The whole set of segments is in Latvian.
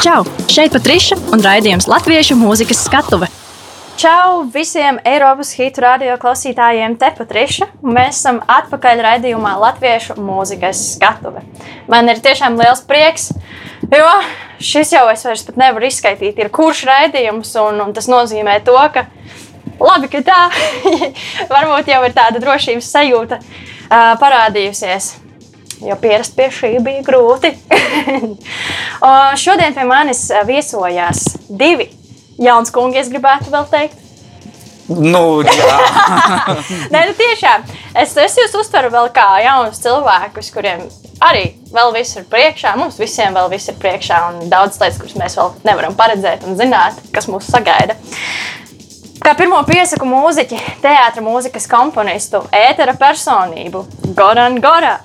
Čau! Šeit Patriša un raidījums Latviešu mūzikas skatuve. Čau visiem Eiropas hitu radio klausītājiem, te Patriša. Mēs esam atpakaļ raidījumā Latviešu mūzikas skatuve. Man ir tiešām liels prieks, jo šis jau es vairs nevaru izskaidrot, kurš raidījums, un, un tas nozīmē to, ka labi, ka tā, varbūt jau ir tāda drošības sajūta uh, parādījusies jo pierast pie šī bija grūti. šodien pie manis viesojās divi jauns kungi, es gribētu vēl teikt. Nu, Nē, nu tiešām. Es, es jūs uztveru vēl kā jaunus cilvēkus, kuriem arī vēl viss ir priekšā. Mums visiem vēl viss ir priekšā, un daudz lietas, kuras mēs vēl nevaram paredzēt un zināt, kas mūs sagaida. Kā pirmo piesaku mūziķi, teātris, mūzikas komponistu, ētera personību Goran Gorā.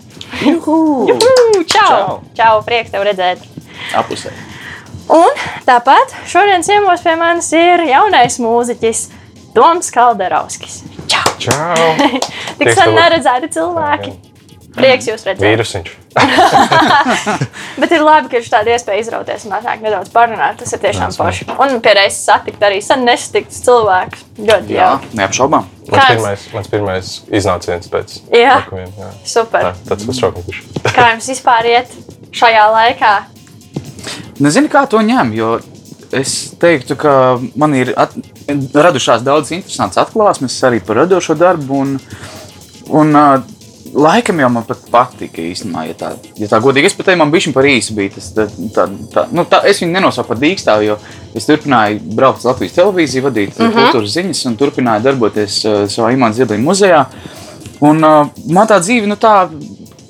Juhu! Juhu! Čau! Čau! Čau! Prieks tev redzēt! Apusē. Un tāpat šodien ciemos pie manis ir jaunais mūziķis Toms Kalderovskis. Čau! Čau! Tik sen neredzēti cilvēki. Prieks jūs redzēt. Vīrusiņš. Bet ir labi, ka ir tāda iespēja izrauties un atnākt nedaudz parunāt. Tas ir tiešām forši. Un pie reizes satikt arī sen nesatiktus cilvēkus. Ļoti Jā, jauki. neapšaubām. Mans pirmais, mans pirmais iznāciens pēc. Jā. Super. Tā, tāds uztraukums. Kā jums vispār iet šajā laikā? Nezinu, kā to ņem, jo es teiktu, ka man ir at, radušās daudz interesantas atklāsmes arī par radošo darbu. Un, un, uh, Laikam jau man pat patika īstenībā, ja tā, ja tā godīgi. Es pat teiktu, man bija par īsu. Bija tas, tā, tā, tā, nu, tā, es viņu nenosaucu par dīkstāvu, jo es turpināju braukt uz Latvijas televīziju, vadīt mm -hmm. kultūras ziņas un turpināju darboties uh, savā Imants Ziedoņa muzejā. Un, uh, man tā dzīve nu, tā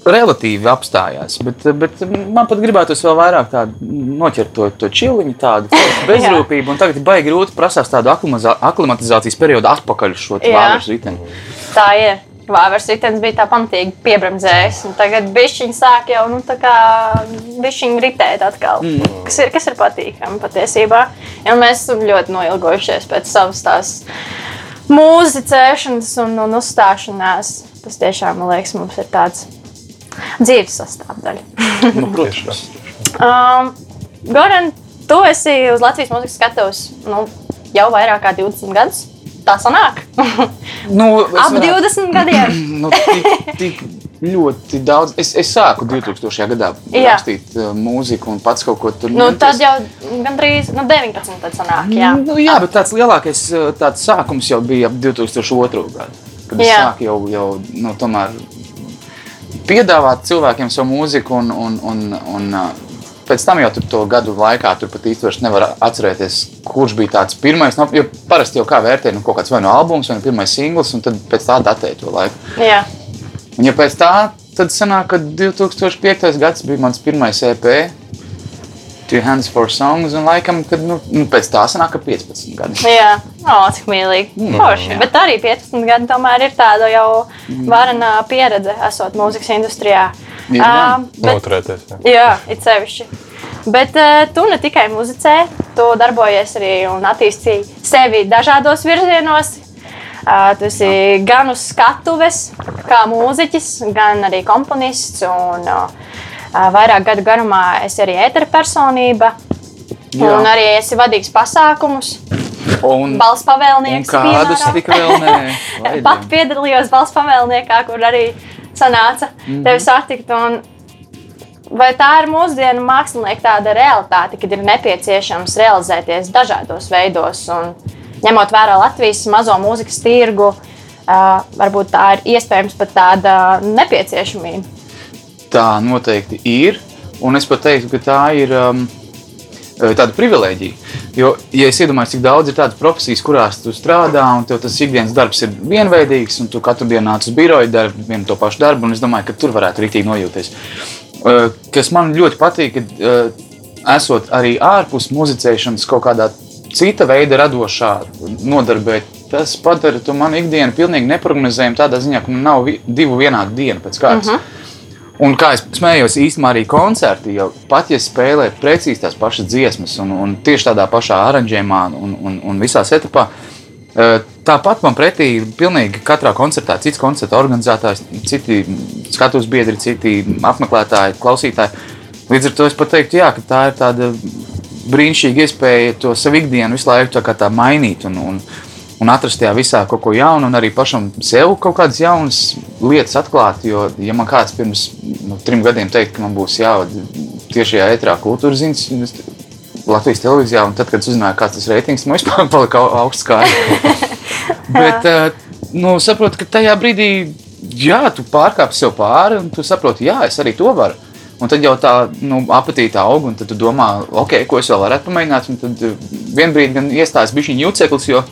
relatīvi apstājās. Bet, bet man pat gribētos vēl vairāk noķert to, to čiliņu, tādu bezrūpību. Un tagad baigi grūti prasās tādu aklimatizācijas periodu atpakaļ uz šo Jā. vārdu riteni. Tā ir. Vāveres ritenis bija tā pamatīgi piebremzējis. Tagad bišķiņi sāk jau nu, tā kā bišķiņi ritēt atkal. Mm. Kas, ir, kas ir patīkami patiesībā. Ja mēs esam ļoti noilgojušies pēc savas tās mūzicēšanas un, un uzstāšanās. Tas tiešām, man liekas, mums ir tāds dzīves sastāvdaļa. Nu, protams. Um, Goran, tu esi uz Latvijas mūzikas skatuves nu, jau vairāk kā 20 gadus. Tā sanāk. Nu, es Ap varētu- 20 gadiem. Nu, tik, tik ļoti daudz. Es, es sāku 2000. gadā Jā. rakstīt uh, mūziku un pats kaut ko tur Nu, tas- tad jau gandrīz nu, 19. Tad sanāk, jā. Nu, jā, bet tāds lielākais uh, tāds sākums jau bija ap 2002. gadu. Kad es Jā. sāku jau, jau nu, tomēr piedāvāt cilvēkiem savu mūziku, un, un, un, un uh, pēc tam jau to gadu laikā tur pat īsti nevar atcerēties, kurš bija tāds pirmais. Nu, jo parasti jau kā vērtē nu, kaut kāds vai no albums, vai no pirmais singls, un tad pēc tā datē to laiku. jā. Un, ja pēc tā, tad sanāk, ka 2005. gads bija mans pirmais EP. Two Hands for Songs, un laikam, kad, nu, nu, pēc tā sanāk, ka 15 gadi. Jā, oh, cik mīlīgi. Mm, Forši. Bet arī 15 gadi tomēr ir tāda jau varena pieredze, esot mūzikas industrijā. Ir bet, Noturēties. jā. jā, it sevišķi. Bet uh, tu ne tikai muzicē, tu darbojies arī un attīstīji sevi dažādos virzienos. Uh, tu esi gan uz skatuves, kā mūziķis, gan arī komponists. Un, uh, uh, vairāk gadu garumā esi arī ētera personība. Jā. Un arī esi vadījis pasākumus, Un, balss un pavēlnieks. kādus piemēram. tik vēl nē. Pat piedalījos balss pavēlniekā, kur arī sanāca mm -hmm. tevi satikt. Un vai tā ir mūsdienu mākslinieka tāda realitāte, kad ir nepieciešams realizēties dažādos veidos? Un, ņemot vērā Latvijas mazo mūzikas tirgu, uh, varbūt tā ir iespējams pat tāda nepieciešamība. Tā noteikti ir. Un es pat teiktu, ka tā ir um, tāda privilēģija. Jo, ja es iedomājos, cik daudz ir tādas profesijas, kurās tu strādā, un tev tas ikdienas darbs ir vienveidīgs, un tu katru dienu nāc uz biroju, dari vienu to pašu darbu, un es domāju, ka tur varētu rītīgi nojūties. Uh, Kas man ļoti patīk, kad uh, esot arī ārpus muzicēšanas kaut kādā cita veida radošā nodarbē, tas padara manu ikdienu pilnīgi neparedzējumu tādā ziņā, ka man nav divu vienādu dienu pēc kārtas. Uh -huh. Un kā es smējos, īstenībā arī koncerti, jo pat ja spēlē precīzi tās pašas dziesmas, un, un tieši tādā pašā aranžējumā un, un, un visā etapā, eh, tāpat man pretī pilnīgi katrā koncertā cits koncerta organizētājs, citi skatuves biedri, citi apmeklētāji, klausītāji. Līdz ar to es pat teiktu, jā, ka tā ir tāda brīnišķīga iespēja to savu ikdienu visu laiku tā tā mainīt. Un, un, un atrast tajā visā kaut ko jaunu, un arī pašam sev kaut kādas jaunas lietas atklāt. Jo, ja man kāds pirms nu, trim gadiem teikt, ka man būs jāvada tiešajā ētrā kultūras ziņas Latvijas televīzijā, un tad, kad uzzināju, kāds tas reitings, man vispār palika au- augsts kā. Bet, eh, nu, saprotu, ka tajā brīdī, jā, tu pārkāpsi sev pāri, un tu saproti, jā, es arī to varu. Un tad jau tā nu, apetīte aug, un tu domā, ok, ko es vēl varētu pamēģināt. Un tad eh, vienā brīdī gan iestājas bišķiņa jūceklis, jo,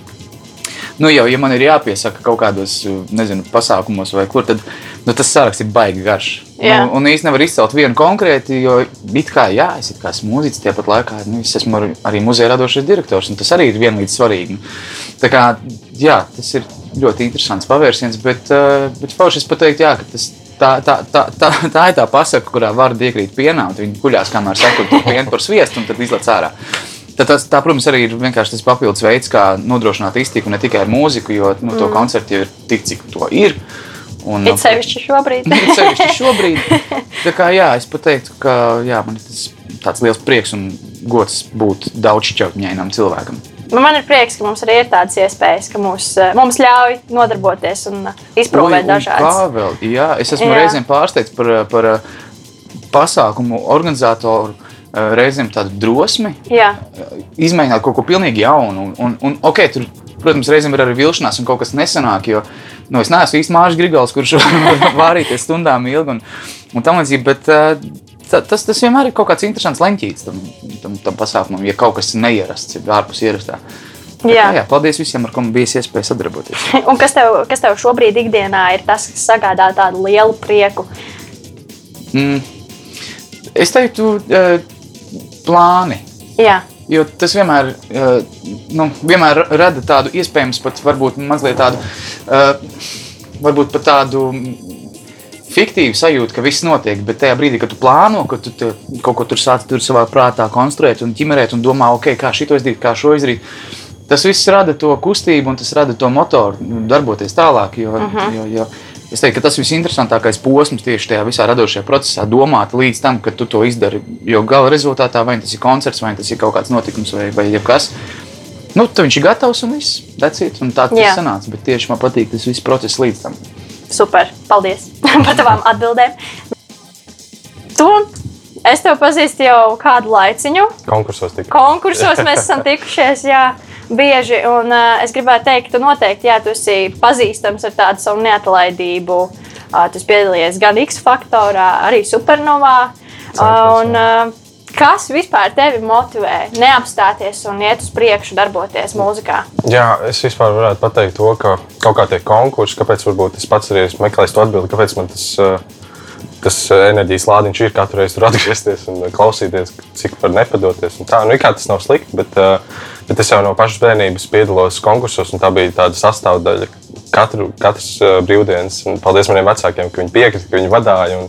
nu, jau, ja man ir jāpiesaka kaut kādos, eh, nezinu, pasākumos vai kur, tad nu, tas saraksts ir baigi garš. Jā. Nu, un īstenībā nevar izcelt vienu konkrēti, jo it kā, jā, es esmu mūziķis, tāpat laikā nu, es esmu ar- arī muzeja radošais direktors, un tas arī ir vienlīdz svarīgi. Tā kā, jā, tas ir ļoti interesants pavērsiens, bet, eh, bet forši es pateiktu, jā, ka tas tā, tā, tā, tā, tā ir tā pasaka, kurā var iekrīt pienā, un viņi guļās, kamēr saka, ka piena par sviestu, un tad izlaiž ārā. Tad tas, tā, protams, arī ir vienkārši tas papildus veids, kā nodrošināt iztiku ne tikai ar mūziku, jo nu, to koncertu jau ir tik, cik to ir. Un, It sevišķi šobrīd. Ir sevišķi šobrīd. Tā kā, jā, es pateiktu, ka jā, man ir tas tāds liels prieks un gods būt daudz šķautņainam cilvēkam. Nu, Man ir prieks, ka mums arī ir tādas iespējas, ka mūs, eh, mums ļauj nodarboties un eh, izprovēt dažādas. Vēl? Jā, es esmu Jā. reizēm pārsteigts par, par uh, pasākumu organizatoru reizēm tādu drosmi. Jā, izmēģināt kaut ko pilnīgi jaunu. Un, un, un, okay, tur, protams, reizēm ir arī vilšanās un kaut kas nesanāk. Jo nu, es neesmu īsti Mārcis Grigals, kurš vārīties stundām ilgi un, un tam līdzīgi. Bet uh, ta- tas, tas vienmēr ir kaut kāds interesants leņķīts tam, tam, tam pasākumam, ja kaut kas neierasts, ir ārpus ierastā. Tā jā. kā, jā, paldies visiem, ar kuriem bija iespēja sadarboties. Un kas tev, kas tev šobrīd ikdienā ir tas, kas sagādā tādu lielu prieku? Mm. Es teiktu, uh, plāni. Jā, Jo tas vienmēr, uh, nu, vienmēr rada tādu iespējams, pat varbūt mazliet tādu, uh, varbūt pat tādu fiktīvu sajūtu, ka viss notiek. Bet tajā brīdī, kad tu plāno, ka tu kaut ko tur sāc tur savā prātā konstruēt un ģimerēt un domā, ok, kā šito izdarīt, kā šo izdarīt. Tas viss rada to kustību un tas rada to motoru nu, darboties tālāk. Jo, uh -huh. jo, jo, es teiktu, ka tas visinteresantākais posms tieši tajā visā radošajā procesā, domāt līdz tam, kad tu to izdari. Jo gala rezultātā vai tas ir koncerts, vai tas ir kaut kāds notikums, vai, vai kas. Nu, tad viņš ir gatavs un viss. It. Un tā tas sanāca. Bet tieši man patīk tas viss process līdz tam. super. Paldies par tavām atbildēm. Tu, es tev pazīstu jau kādu laiciņu. Konkursos tikai. konkursos mēs esam tikušies. Jā. Bieži, un uh, es gribētu teikt, ka tu noteikti, jā, tu esi pazīstams ar tādu savu neatlaidību. Uh, tu esi piedalījies gan X faktorā, arī supernovā. Uh, un, uh, kas vispār tevi motivē neapstāties un iet uz priekšu, darboties mūzikā? Jā, es vispār varētu pateikt to, ka kaut kā tie konkursi, kāpēc varbūt es pats arī esmu meklējis to atbildi, kāpēc man tas, eh, tas eh, enerģijas lādiņš ir katru reizi tur atgriezties un klausīties, cik var nepadoties. un Tā, nu, kā tas nav slikti, bet, eh, bet es jau no pašas bērnības piedalos konkursos, un tā bija tāda sastāvdaļa. Katru, katrs brīvdienas, un paldies maniem vecākiem, ka viņi piekrita, ka viņi vadīja.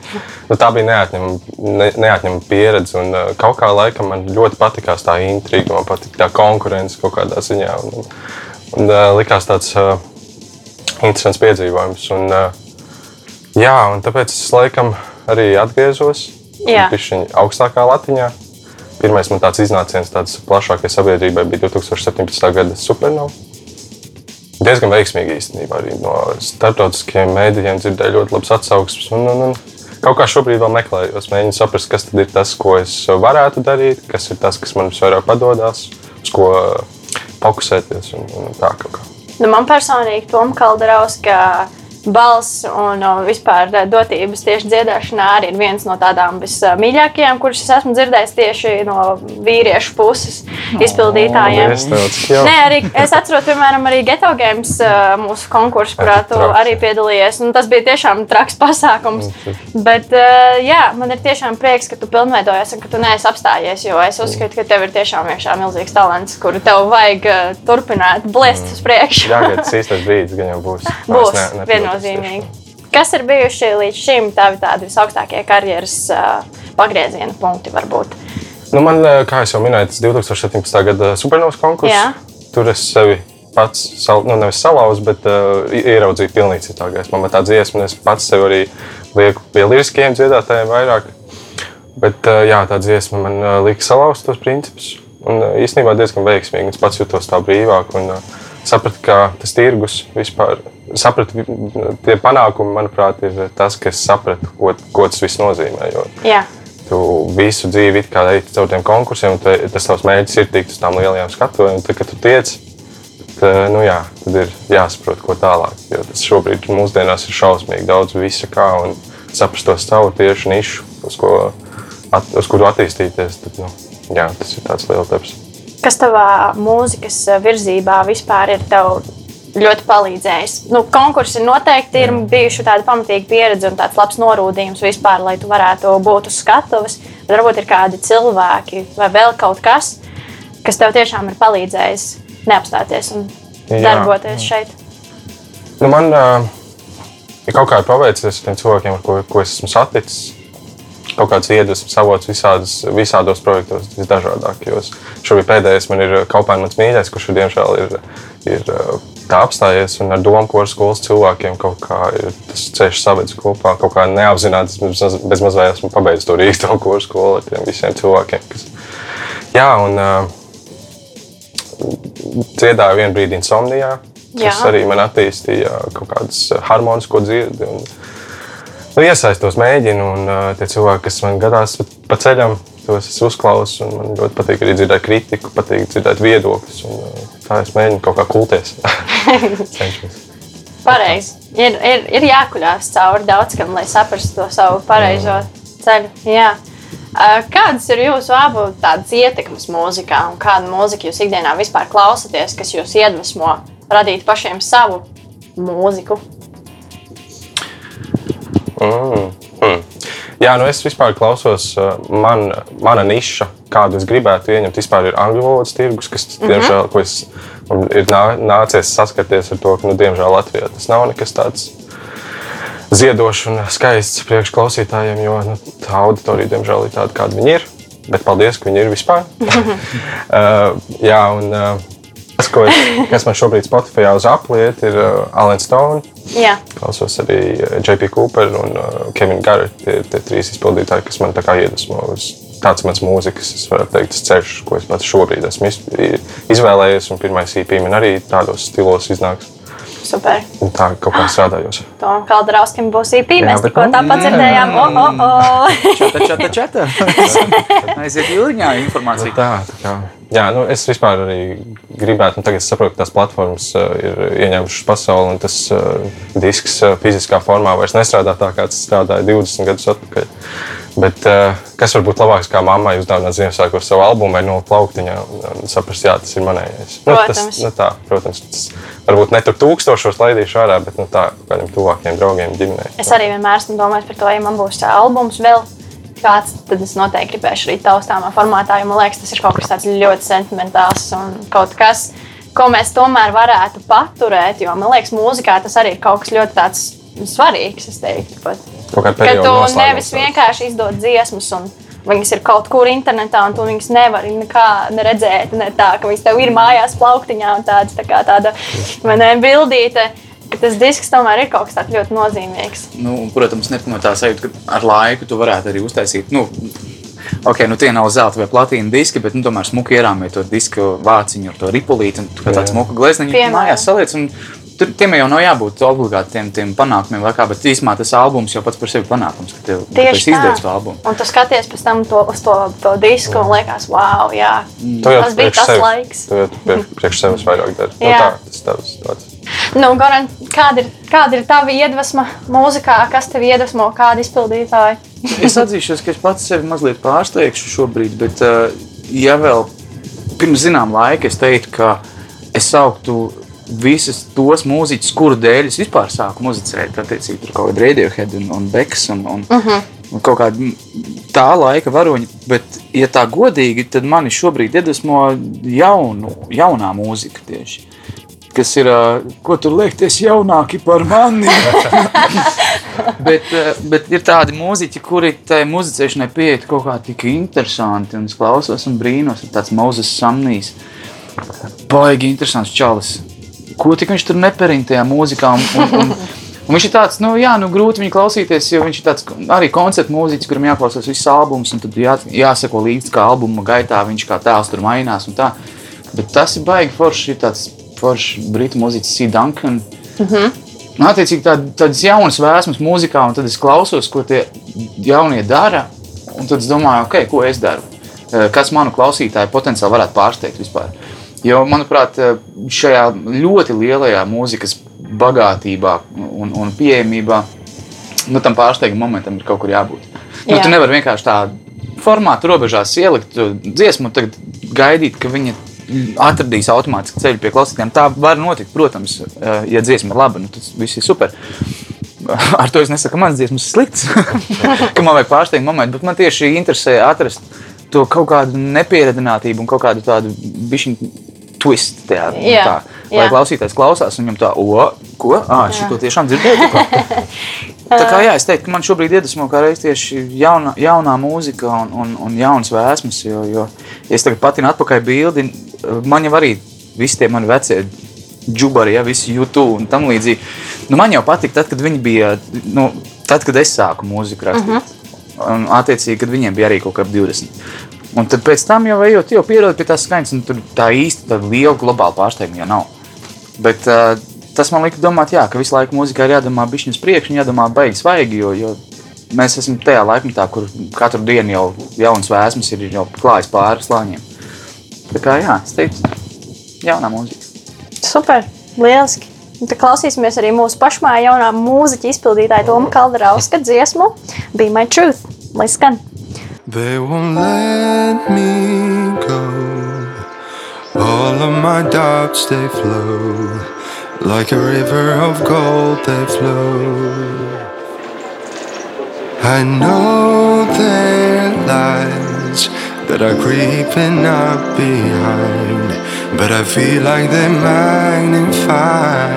Nu, tā bija neatņemama ne, neatņem pieredze. Un, kaut kā laikam man ļoti patikās tā intriga, man patīk tā konkurence kaut kādā ziņā. Un, un, un likās tāds uh, interesants piedzīvojums. Un, uh, jā, un tāpēc es laikam arī atgriezos pišķiņ augstākā latiņā. Pirmais man tāds iznāciens tāds plašākai sabiedrībai bija 2017. gada supernova. Diezgan veiksmīgi īstenībā arī no starptautiskajiem mēdījiem dzirdēju ļoti labas atsauksmes. Un, un, un kaut kā šobrīd vēl meklēju, es mēģinu saprast, kas ir tas, ko es varētu darīt, kas ir tas, kas man visvairāk padodas, uz ko fokusēties un, un tā kaut kā. Nu, man personīgi Toms Kalderovska balss un uh, vispār uh, dotības tieši dziedāšanā arī ir viens no tādām vismīļākajām, kuras es esmu dzirdējis tieši no vīriešu puses izpildītājiem. Jauki. Nē, arī es atceros, piemēram, arī Geto Games uh, mūsu konkursu, kurā tu arī piedalījies. un Tas bija tiešām traks pasākums. Bet jā, man ir tiešām prieks, ka tu pilnveidojies un ka tu neesi apstājies. Jo es uzskatu, ka tev ir tiešām iekšā milzīgs talants, kuru tev vajag turpināt blēst uz priekšu. Jā, tas īstais brīdis gan jau būs. Būs Es ne- viennozīmīgi. Kas ir bijuši līdz šim tavi tādi visaugstākie karjeras uh, pagrieziena punkti? Varbūt? Nu, man, kā jau minēju, tas 2017. gada supernovas konkurss. Jā. Tur es sevi pats, sal, nu, nevis salauzu, bet uh, ieraudzīju pilnīgi citā gaismā. Man tā dziesma, un es pats sev arī lieku pie liriskiem dziedātājiem vairāk. Bet uh, jā, tā dziesma man uh, lika salauzt tos principus. Un uh, īstenībā diezgan veiksmīgi. Es pats jutos tā brīvāk un uh, sapratu, ka tas tirgus vispār, sapratu, tie panākumi, manuprāt, ir tas, ka es sapratu, ko, ko tas viss nozīmē. Jo Jā, tu visu dzīvi kā ej caur tiem konkursiem, un tu, tas tavs mērķis ir tikt uz tām lielajām skatuvēm. Tad, kad tu tiec, tad, nu jā, tad ir jāsaprot, ko tālāk. Jo tas šobrīd mūsdienās ir šausmīgi daudz visa kā un saprast to savu tieši nišu, uz, ko, at, uz kuru attīstīties. Tad, nu, jā, tas ir tāds liels darbs. Kas tavā mūzikas virzībā vispār ir tev ļoti palīdzējis? Nu, konkursi noteikti ir bijuši tāda pamatīga pieredze un tāds labs norūdījums vispār, lai tu varētu būt uz skatuves. Varbūt ir kādi cilvēki vai vēl kaut kas, kas tev tiešām ir palīdzējis neapstāties un Jā, darboties šeit. Nu, man uh, ir kaut kā paveicies ar tiem cilvēkiem, ar ko, ko es esmu saticis. Kaut kāds iedvesmas avots visādas, visādos projektos, visdažādākajos. Šobrīd pēdējais man ir Kaupēns, mans mīļākais, kurš ir, diemžēl ir, ir uh, tā apstājies. Un ar domu, ko ar skolas cilvēkiem kaut kā ir tas ceļš savedis kopā. Kaut kā neapzināti, bez, maz- bez mazliet esmu pabeidzis to Rīgas to skolu ar tiem visiem cilvēkiem. Kas... Jā, un uh, dziedāju vienā brīdī insomnijā. Tas arī man attīstīja kaut kādas harmonisko dzirdi. Un, nu, iesaistos, mēģinu, un uh, tie cilvēki, kas man gadās pa, ceļam, tos es uzklausu. Man ļoti patīk arī dzirdēt kritiku, patīk dzirdēt viedokļus. Un, uh, tā es mēģinu kaut kā kulties. Cenšos. Pareizi. Ir, ir, ir jākuļās cauri daudz kam, lai saprastu to savu pareizo ceļu. Jā. Kādas ir jūsu abu tādas ietekmes mūzikā, un kādu mūziku jūs ikdienā vispār klausāties, kas jūs iedvesmo radīt pašiem savu mūziku? Mm. Mm. Jā, nu es vispār klausos, uh, man, mana niša, kādu es gribētu ieņemt, vispār ir angļu valodas tirgus, kas, Mhm. diemžēl, ko es, ir nā, nācies saskarties ar to, ka, nu, diemžēl, Latvijā tas nav nekas tāds ziedošs un skaists priekšklausītājiem, jo nu, tā auditorija, diemžēl, ir tāda, kāda viņi ir. Bet paldies, ka viņi ir vispār. uh, jā, un uh, tas, ko es, kas man šobrīd Spotify uz apliet, ir uh, Alan Stone. Jā, Klausos arī eh, JP Cooper un uh, Kevinu Garrett. Tie ir tie trīs izpildītāji, kas man tā kā iedvesmo uz tāds mans mūzikas, es varu teikt, tas ceļš, ko es pats šobrīd esmu iz- izvēlējies. Un pirmais EP man arī tādos stilos iznāks. Super. Un tā kaut kā strādājos. Tom Kaldrauskim būs īpī. Jā, Mēs tikko nu, tā padzirdējām. O, o, o. Čata, čata, čata. Aiziet jūliņā informācija. Tā, tā kā. Jā, nu, es vispār arī gribētu, un tagad es saprotu, ka tās platformas uh, ir ieņēmušas pasauli, un tas uh, disks uh, fiziskā formā vairs nestrādā tā, kā tas strādāja 20 gadus atpakaļ. Bet uh, kas var būt labāks, kā mammai uzdāvināt Ziemassvētku ar savu albumu vai no plauktiņa un saprast, jā, tas ir manējais. Nu, Protams. tas, nu, tā, protams, tas varbūt ne tur tūkstošos laidīšu ārā, bet nu, tā kādiem tuvākiem draugiem, ģimenei. Es arī vienmēr esmu domājis par to, ja man būs albums vēl kāds, tad es noteikti gribēšu arī taustāmā formātā, jo man liekas, tas ir kaut kas tāds ļoti sentimentāls un kaut kas, ko mēs tomēr varētu paturēt, jo man liekas, mūzikā tas arī ir kaut kas ļoti tāds svarīgs, es teiktu. Pat. Kaut Ka perioda tu noslēgums nevis vienkārši izdod dziesmas, un viņas ir kaut kur internetā, un tu viņas nevari nekā neredzēt. Ne tā, ka viņas tev ir mājās plauktiņā un tāds, tā kā tāda bildīte. ka Tas disks tomēr ir kaut kas tāds ļoti nozīmīgs. Nu, un, protams, ne no tā sajūta, ka ar laiku tu varētu arī uztaisīt. Nu, Ok, nu tie nav zelta vai platīna diski, bet nu, tomēr smuki ierāmē to disku vāciņu ar to ripulīti un tu kā tāds Jā. smuka glezniņu Piemēram. mājās saliec. un Tur, tiem jau nav jābūt obligāti tiem, tiem panākumiem, vai kā, bet īstenībā tas albums jau pats par sevi ir panākums, ka tev ka Tieši tā. izdevies to albumu. Un tu skaties pēc tam to, uz to, to disku un liekas, wow, jā, jau tas bija tas sevis- laiks. Tu jau priekš, priekš sevis vairāk dari. Nu, tā, tas tavs tāds. Nu, Goran, kāda ir, kāda ir tava iedvesma mūzikā? Kas tev iedvesmo, kāda izpildītāja? Es atzīšos, ka es pats sevi mazliet pārsteigšu šobrīd, bet, uh, ja vēl pirms zinām laika es teiktu, ka es sauktu visus tos mūziķus, kuru dēļ es vispār sāku muzicēt, attiecīgi tur kaut kāda Radiohead un, un Beks un, un, uh -huh. un kaut kāda tā laika varoņa, bet, ja tā godīgi, tad mani šobrīd iedvesmo jaunu, jaunā mūzika tieši. Kas ir, ko tur liekties jaunāki par mani? bet, bet ir tādi mūziķi, kuri tai muzicēšanai pieiet kaut kā tik interesanti. Un es klausos un brīnos, ir tāds Mozus Samnīs. Baigi interesants čalis. Ko tik viņš tur neperina tajā mūzikā? Un, un, un, Un viņš ir tāds, nu, jā, nu, grūti viņu klausīties, jo viņš ir tāds arī koncertu mūziķis, kuram jāklausās viss albums, un tad jā, jāseko līdzi, kā albuma gaitā viņš kā tēls tur mainās. Tā. Bet tas ir baigi forši, ir tāds foršs britu mūziķis, C. Duncan. Mm -hmm. Un, attiecīgi, tād, tādas jaunas vēsmas mūzikā, un tad es klausos, ko tie jaunie dara. Un tad es domāju, okay, ko es daru, kas manu klausītāju potenciāli varētu pārsteigt vispār. Jo, manuprāt, šajā ļoti lielajā mūzikas bagātībā un, un pieejamībā nu, tam pārsteiguma momentam ir kaut kur jābūt. Nu, Jā. tu nevari vienkārši tā formātu robežās ielikt dziesmu un gaidīt, ka viņa atradīs automātiski ceļu pie klausītājiem. Tā var notikt, protams, eh, ja dziesma ir laba, nu, tas viss ir super. Ar to es nesaku, ka mans dziesmas ir slikts, ka man vajag pārsteiguma momentu, bet man tieši interesē atrast to kaut kādu nepieredzinātību un kaut kādu tādu bišķiņu twist tajā. Jā, tā, lai jā. klausītājs klausās viņam tā, o, ko? Ah, šito tiešām dzirdēju. tikko." Tā kā jā, es teiktu, ka man šobrīd iedvesmo kā reiz tieši jauna, jaunā mūzika un, un, un jaunas vēsmas. Jo, jo ja es tagad patinu atpakaļ bildi, man jau arī visi tie mani vecie džubari, ja visi YouTube un tam līdzīgi. Nu, man jau patīk, tad, kad viņi bija, nu, tad, kad es sāku mūziku rakstīt. Uh -huh. Un, attiecīgi, kad viņiem bija arī kaut kāda 20. Un tad pēc tam jau ejot, jau pierodot pie tās skaņas, un tur tā īsti liela globāla pārsteiguma jau nav. Bet uh, tas man lika domāt, jā, ka visu laiku mūzikā ir jādomā priekšu, un jādomā baigi svaigi, jo, jo mēs esam tajā laikmetā, kur katru dienu jau jaunas vēsmas ir jau klājas pāri slāņiem. Tā kā jā, es teiktu, jaunā mūzika. Super, lieliski. Tad klausīsimies arī mūsu pašmāja jaunā mūziķa izpildītāja Toma Kalderauska dziesmu Be My Truth. Lai skan! They won't let me go. All of my doubts they flow like a river of gold they flow. I know their lies that are creeping up behind, but I feel like they magnify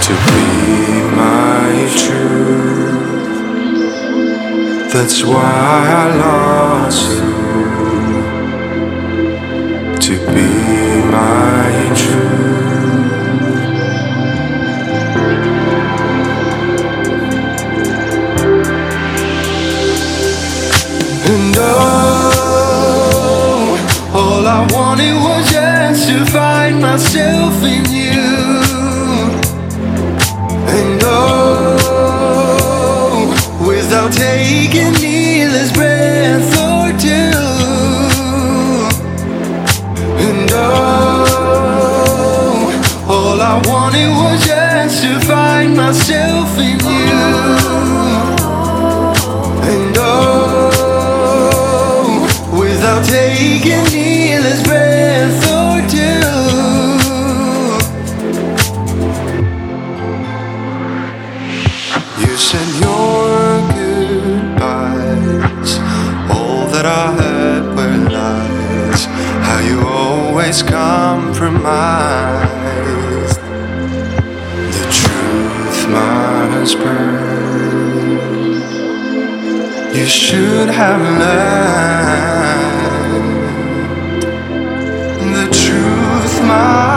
to be my truth. That's why I lost you to be my truth. And oh, all I wanted was just to find myself in you. And oh, without taking needless breath or two. And oh, all I wanted was just to find myself in you. Always compromised. The truth must burn. You should have learned. The truth must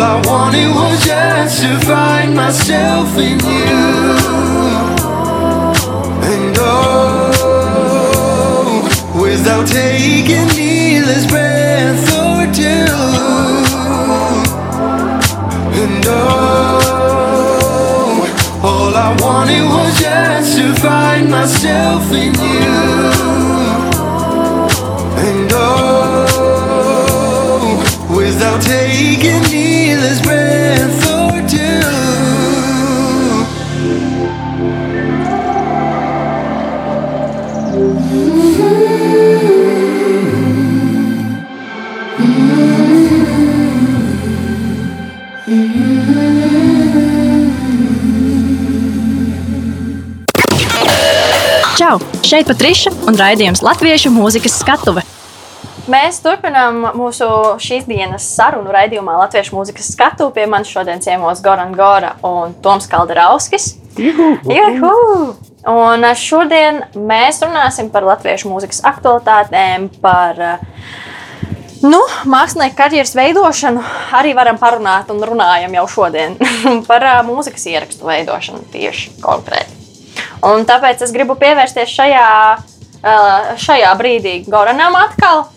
all I wanted was just to find myself in you. And oh, without taking needless breath or two. And oh, all I wanted was just to find myself in you. Taking needless breath or two. Čau! Šeit Patriša un raidījums Latviešu mūzikas skatuve. Mēs turpinām mūsu šīs dienas sarunu raidījumā Latviešu mūzikas skatu. Pie manis šodien ciemos Goran Gora un Toms Kalderauskis. Juhu! Un uh, šodien mēs runāsim par latviešu mūzikas aktualitātēm, par nu, mākslinieku karjeras veidošanu. Arī varam parunāt un runājam jau šodien par mūzikas ierakstu veidošanu tieši konkrēti. Un tāpēc es gribu pievērsties šajā, šajā brīdī Goranam atkal,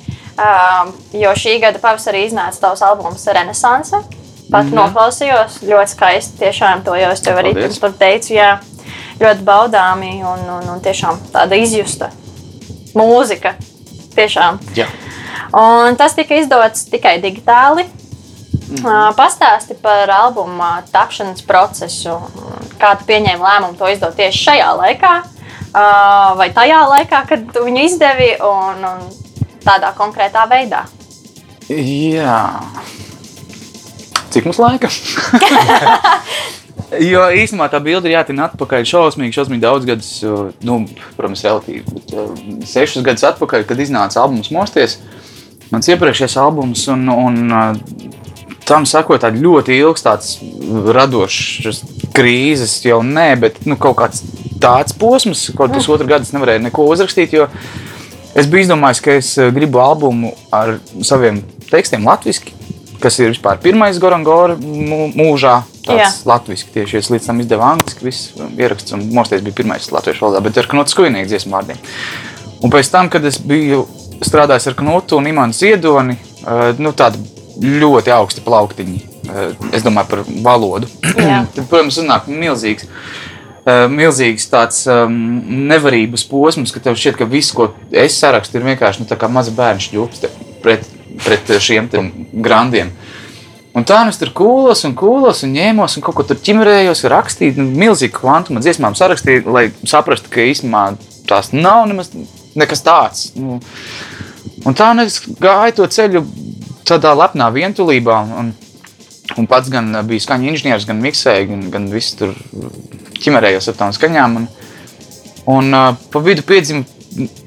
jo šī gada pavasarī iznāca tavs albums Renaissance. Pat mm -hmm. noklausījos, ļoti skaisti. Tiešām to jau es tev arī Paldies. tur teicu. Jā, ļoti baudāmi un, un, un tiešām tāda izjusta mūzika. Tiešām. Jā. Un tas tika izdots tikai digitāli. Mm. Pastāsti par albuma tapšanas procesu. Kā tu pieņēmi lēmumu to izdot tieši šajā laikā, ā, vai tajā laikā, kad viņu izdevi, un, un tādā konkrētā veidā. Jā. Cik mums laika? jo īstenībā tā bilde ir jātina atpakaļ šausmīgi, šausmīgi daudz gadus, nu, protams, relatīvi. Bet, uh, sešus gadus atpakaļ, kad iznāca albums Mosties, mans iepriekšējais albums, un, un uh, tam sakot, tāda ļoti ilgs, tāds radošs krīzes jau nē, bet nu, kaut kāds tāds posms, kaut kas otru gadu es nevarēju neko uzrakstīt. Jo es biju izdomājis, ka es uh, gribu albumu ar saviem tekstiem latviešu kas ir vispār pirmais Gorangora mū- mūžā. Tāds latviešu tieši es līdz tam izdevu angliski, viss ieraksts un mosties bija pirmais latviešu valodā, bet ar Knutu skujnieku dziesmu vārdiem. Un pēc tam, kad es biju strādājis ar Knutu un Imants Ziedoni, eh, nu tādi ļoti augsti plauktiņi, eh, es domāju par valodu. Tad, protams, uznāk milzīgs. Eh, Milzīgs tāds um, nevarības posms, ka tev šķiet, ka viss, ko es sarakstu, ir vienkārši nu, maza bērnu šķūps pret, pret šiem grandiem. Un tā nu es tur kūlos un kūlos un ņēmos un kaut ko tur ķimerējos, rakstīju, nu, milzīgu kvantumu dziesmām sarakstīju, lai saprastu, ka īstenībā tās nav nemaz nekas tāds. Nu, un tā nu es gāju to ceļu tādā lepnā vientulībā. Un, un pats gan bija skaņu inženieris, gan miksēja, gan, gan viss tur ķimerējos ar tām skaņām. Un, un uh, pa vidu piedzima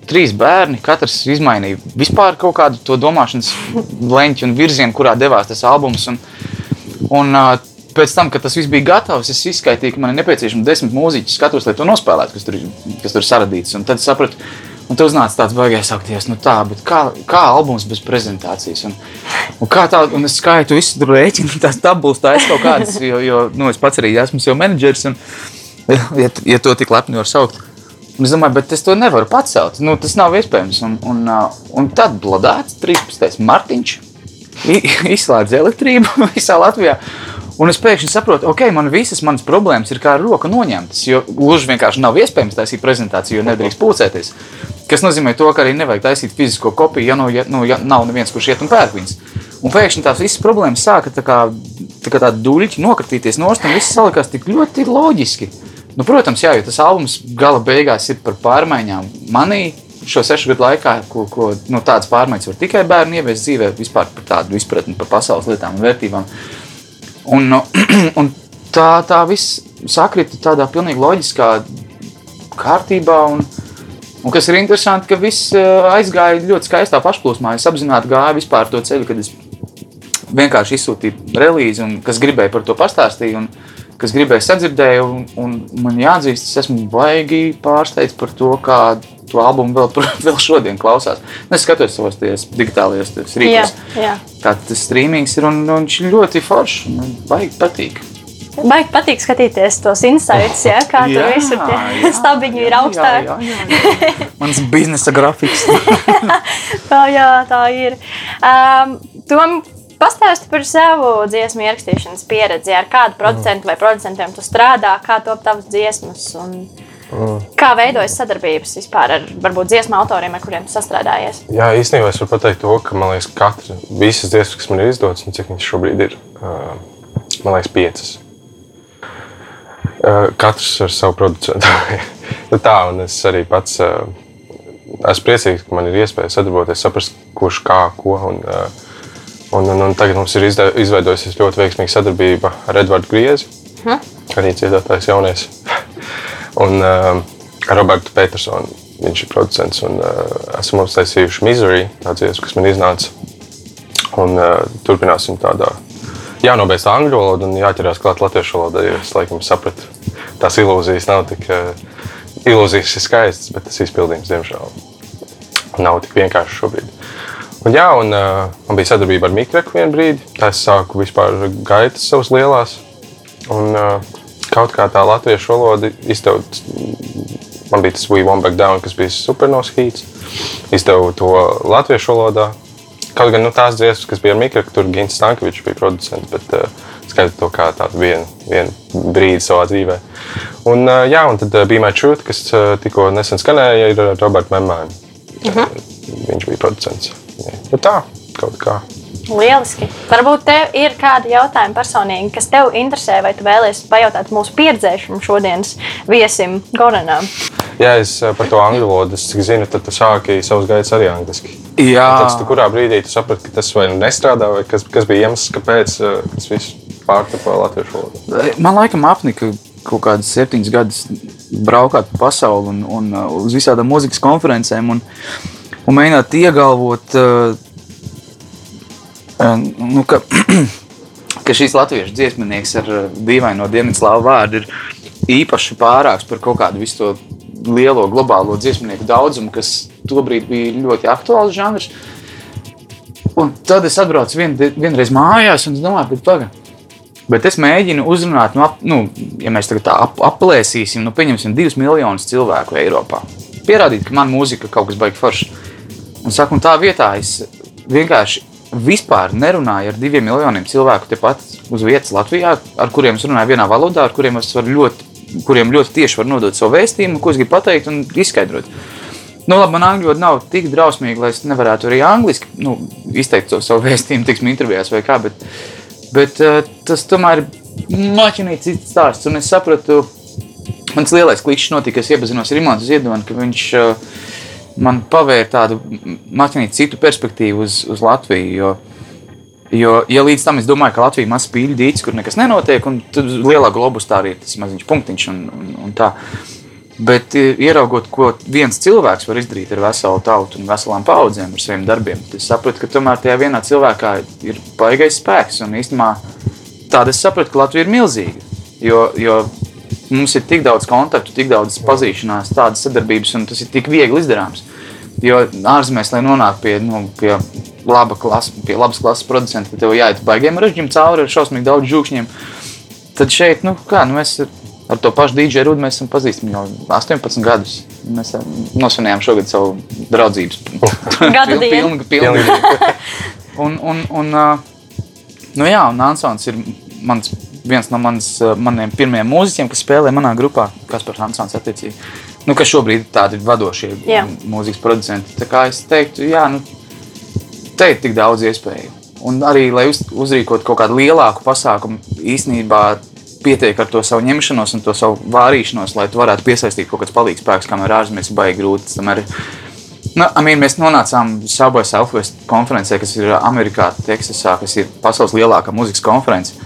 trīs bērni. Katrs izmainīja vispār kaut kādu to domāšanas leņķu un virzienu, kurā devās tas albums. Un, un, uh, Pēc tam, kad tas viss bija gatavs, es izskaitīju, ka man ir nepieciešams desmit mūziķus, skatos, lai to nospēlētu, kas tur, kas tur saradīts. Un tad sapratu, un tur uznāca tāds baigais akties, nu tā, bet kā, kā albums bez prezentācijas? Un, un kā tā, un es skaitu visu tur rēķinu, tās tabulas, tā es kaut kādas, jo, jo nu, es pats arī esmu jau menedžers, un, ja, ja to tik lepni var saukt. Es domāju, bet es to nevaru pacelt. Nu, tas nav iespējams. Un, un, uh, un tad blādāts 13. martiņš izslēdz elektrību visā Latvijā. Un es pēkšņi saprotu, okay, man visas manas problēmas ir kā ar roku noņemtas. Jo gluži vienkārši nav iespējams taisīt prezentāciju, jo nedrīkst pulcēties. Tas nozīmē, to, ka arī nevajag taisīt fizisko kopiju, ja, nu, ja, nu, ja nav neviens, kurš iet un pērk viņas. Un pēkšņi tās visas problēmas sāka tā kā, tā kā tādi duļķi nokritīties nost, un viss salikās tik ļoti loģiski. Nu, protams, jā, jo tas albums gala beigās ir par pārmaiņām manī. Šo sešu gadu laikā, ko, ko nu, tādas pārmaiņas var tikai bērni ieviest dzīvē, vispār par tādu izpratni par pasaules lietām un vērtībām. Un, nu, un tā, tā viss sakrita tādā pilnīgi loģiskā kārtībā. Un, un kas ir interesanti, ka viss eh, aizgāja ļoti skaistā pašplūsmā. Es apzināti gāju vispār to ceļu, kad es vienkārši izsūtīju relīzi, un kas gribēja par to pastāstīt. Un, Kas gribēja sadzirdēju, un, un man jāatzīst, es esmu baigi pārsteigts par to, kā to albumu vēl, vēl šodien klausās. Es skatos savos digitālajos Jā, rīkos, jā. kā tas streamings ir, un, un viņš ļoti foršs. Man baigi patīk. Baigi patīk skatīties tos insights, ja, kā tur visur tie stabiņi ir augstāki. Jā, jā, jā, jā. Mans biznesa grafiks. Tā, jā, tā ir. Um, Tom, pastāsti par savu dziesmu ierakstīšanas pieredzi. Ar kādu producentu vai producentiem tu strādā, kā top tavas dziesmas un kā veidojas sadarbības vispār ar varbūt dziesmu autoriem, ar kuriem sastrādājies. Jā, īstenībā es varu pateikt to, ka man liekas, ka katra visas dziesmas, kas man ir izdotas, un cik viņas šobrīd ir, man liekas, piecas. Katrs ar savu producentu. Nu tā, un es arī pats esmu priecīgs, ka man ir iespēja sadarboties, saprast, kurš kā, ko. Un, ā, un, un, un tagad mums ir izveidojusies ļoti veiksmīga sadarbība ar Edvardu Griezi, arī dziedātājs jaunies. un uh, Robertu Petersonu. Viņš ir producents un uh, esam uztaisījuši Misery, tāds dziesma, kas man iznāca. Un uh, turpināsim tādā jānobeidz angļu valoda un jāķerās klāt latviešu valodai, jo es laikam sapratu tās ilūzijas nav tik. Uh, ilūzijas ir skaistas, bet tas izpildījums, diemžēl, nav tik vienkāršs šobrīd. Un, jā, un, uh, man bija sadarbība ar Mikreku vienu brīdi. Tā es sāku vispār gaitas savas lielās. Un, uh, kaut kā tā latviešu valoda izdevusi. Man bija tas We Won't Back Down, kas bija supernovs hīts. Izdevu to latviešu valodā. Kaut gan nu, tās dziesmas, kas bija ar Mikreku, tur Gins Stankovičs bija producents. Bet, uh, skaitu to kā tādu vienu, vienu brīdi savā dzīvē. Un, uh, jā, un tad uh, bija My Truth, kas uh, tikko nesen skanēja, ir Roberts Memāns. Uh -huh. Viņš bija producents. Nu, tā, kaut kā. Lieliski. Varbūt tev ir kādi jautājumi personīgi, kas tev interesē, vai tu vēlēsies pajautāt mūsu pieredzējušam šodienas viesim Goranam? Jā, es eh, par to angļu valodu, cik zinu, tad tu sāki savus gaitas arī angliski. Jā, tad tu kurā brīdī tu saprati, ka tas vai nu nestrādā, vai kas, kas bija iemesls, kāpēc eh, tas viss pārtapa latviešu valodu? Man laikam apnika kaut kādas septiņas gadus braukāt pa pasauli un, un uz visādām mūzikas konferencēm. Un, un mēģināt iegalvot, uh, nu, ka, ka šīs latviešu dziesminieks ar dīvaino Dienvidslāvu vārdu ir īpaši pārāks par kaut kādu visu to lielo globālo dziesmnieku daudzumu, kas tobrīd bija ļoti aktuāls žanrs. Un tad es atbraucu vien, vienreiz mājās un domāju, ka pagaidi. Bet es mēģinu uzrunāt, nu, ap, nu, ja mēs tagad tā ap, aplēsīsim, nu, pieņemsim, divus miljonus cilvēku Eiropā. Pierādīt, ka man mūzika kaut kas baigs forši. Un, saku, un tā vietā es vienkārši vispār nerunāju ar diviem miljoniem cilvēku tepat uz vietas Latvijā, ar kuriem es runāju vienā valodā, ar kuriem es varu ļoti, kuriem ļoti tieši var nodot savu vēstījumu, ko es gribu pateikt un izskaidrot. Nu, labi, man angļu valoda nav tik drausmīga, lai es nevarētu arī angliski nu, izteikt to savu vēstījumu, tiksim, intervijās vai kā. Bet, Bet uh, tas tomēr ir maķinīt cits stāsts. Un es sapratu, mans lielais klikšķis notika, es iepazinos ar Imants Ziedoni, ka viņš uh, man pavēra tādu maķinīt citu perspektīvu uz, uz Latviju. Jo, jo, ja līdz tam es domāju, ka Latvija ir mazs pīļu dīķis, kur nekas nenotiek, un tad lielā globus tā arī ir tas maziņš punktiņš un, un, un tā. Bet ieraugot, ko viens cilvēks var izdarīt ar veselu tautu un veselām paudzēm, ar saviem darbiem, es sapratu, ka tomēr tajā vienā cilvēkā ir baigais spēks. Un īstenībā tāda es sapratu, ka Latvija ir milzīga. Jo, jo mums ir tik daudz kontaktu, tik daudz pazīšanās, tādas sadarbības, un tas ir tik viegli izdarāms. Jo ārzemēs, lai nonāktu pie, nu, pie, laba klasa, pie labas klases producenta, tad tev jāiet baigiem režģiem cauri ar šausmīgi daudz žūkšņiem. Tad šeit, nu, kā, nu, mēs Ar to pašu DJ Rudu mēs esam pazīstami jau 18 gadus. Mēs nosvinējām šogad savu draudzības gada dienu. Pilnu, un, un, un, nu jā, un Ansons ir mans, viens no mans, maniem pirmajiem mūziķiem, kas spēlē manā grupā, kas par Ansons attiecīgi. Nu, kas šobrīd ir tādi vadošie jā. mūzikas producenti. Tā kā es teiktu, jā, nu, te ir tik daudz iespēju. Un arī, lai uz, uzrīkot kaut kādu lielāku pasākumu, īstenībā pietiek ar to savu ņemšanos un to savu vārīšanos, lai tu varētu piesaistīt kaut kāds palīgs spēks, kamēr ārzemēs baigi grūti. Tomēr, nu, I mean, mēs nonācām Subway Southwest konferencē, kas ir Amerikā, Teksasā, kas ir pasaules lielākā muzikas konference.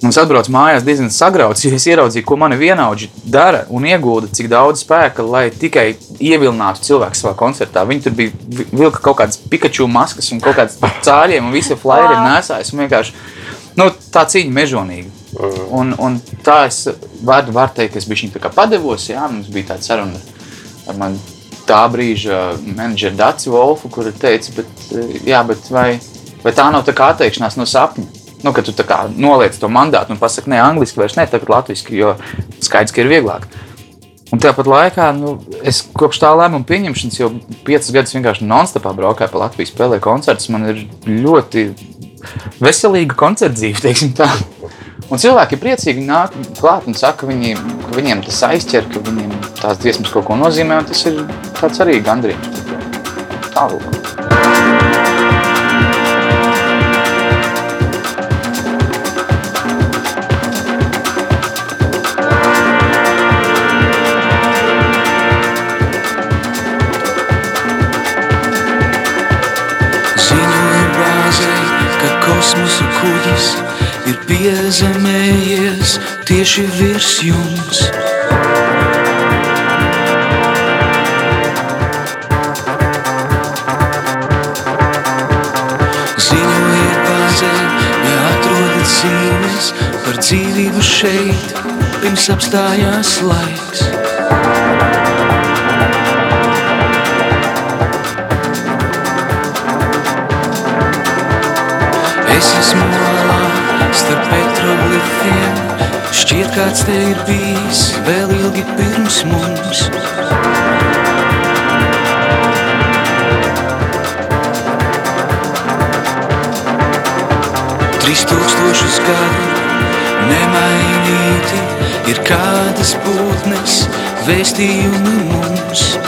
Mums atbrauc mājās diezgan sagrauts, jo es ieraudzīju, ko mani vienaudži dara un iegulda cik daudz spēka, lai tikai ievilinātu cilvēku savā koncertā. Viņi tur bija vilka kaut kādas Pikachu maskas un kaut kādas cāļiem un visi flyeri nesājas. Vienkārši nu, tā cīņa mežonīga. Un, un tā es varu var teikt, ka es biju viņa padevos. Jā, mums bija tāda saruna ar mani tā brīža menedžeru Dāci Wolfu, kur teica, bet, jā, bet vai, vai tā nav tā kā atteikšanās no sapņa? Nu, ka tu noliec to mandātu un pasaki, ne angliski, vairs ne tagad latviešu, jo skaidrs, ka ir vieglāk. Un tāpat laikā nu, es kopš tā lēmuma pieņemšanas jau piecus gadus vienkārši non-stopā braukāju pa Latviju, spēlēju koncertus. Man ir ļoti veselīga koncerta dzīve, teiksim tā. Un cilvēki ir priecīgi nāk klāt un saka, ka, viņi, ka viņiem tas aizķer, ka viņiem tās dziesmas kaut ko nozīmē, un tas ir tāds arī gandrīz. Tālāk. Piezemējies tieši virs jums. Ziņojiet bāzē, ja atrodat zīmes par dzīvību šeit, pirms apstājās laiks. Es esmu starp petroglifiem. Šķiet, kāds te ir bijis vēl ilgi pirms mums. Trīs tūkstošus gadu nemainīti ir kādas būtnes vēstījumi mums.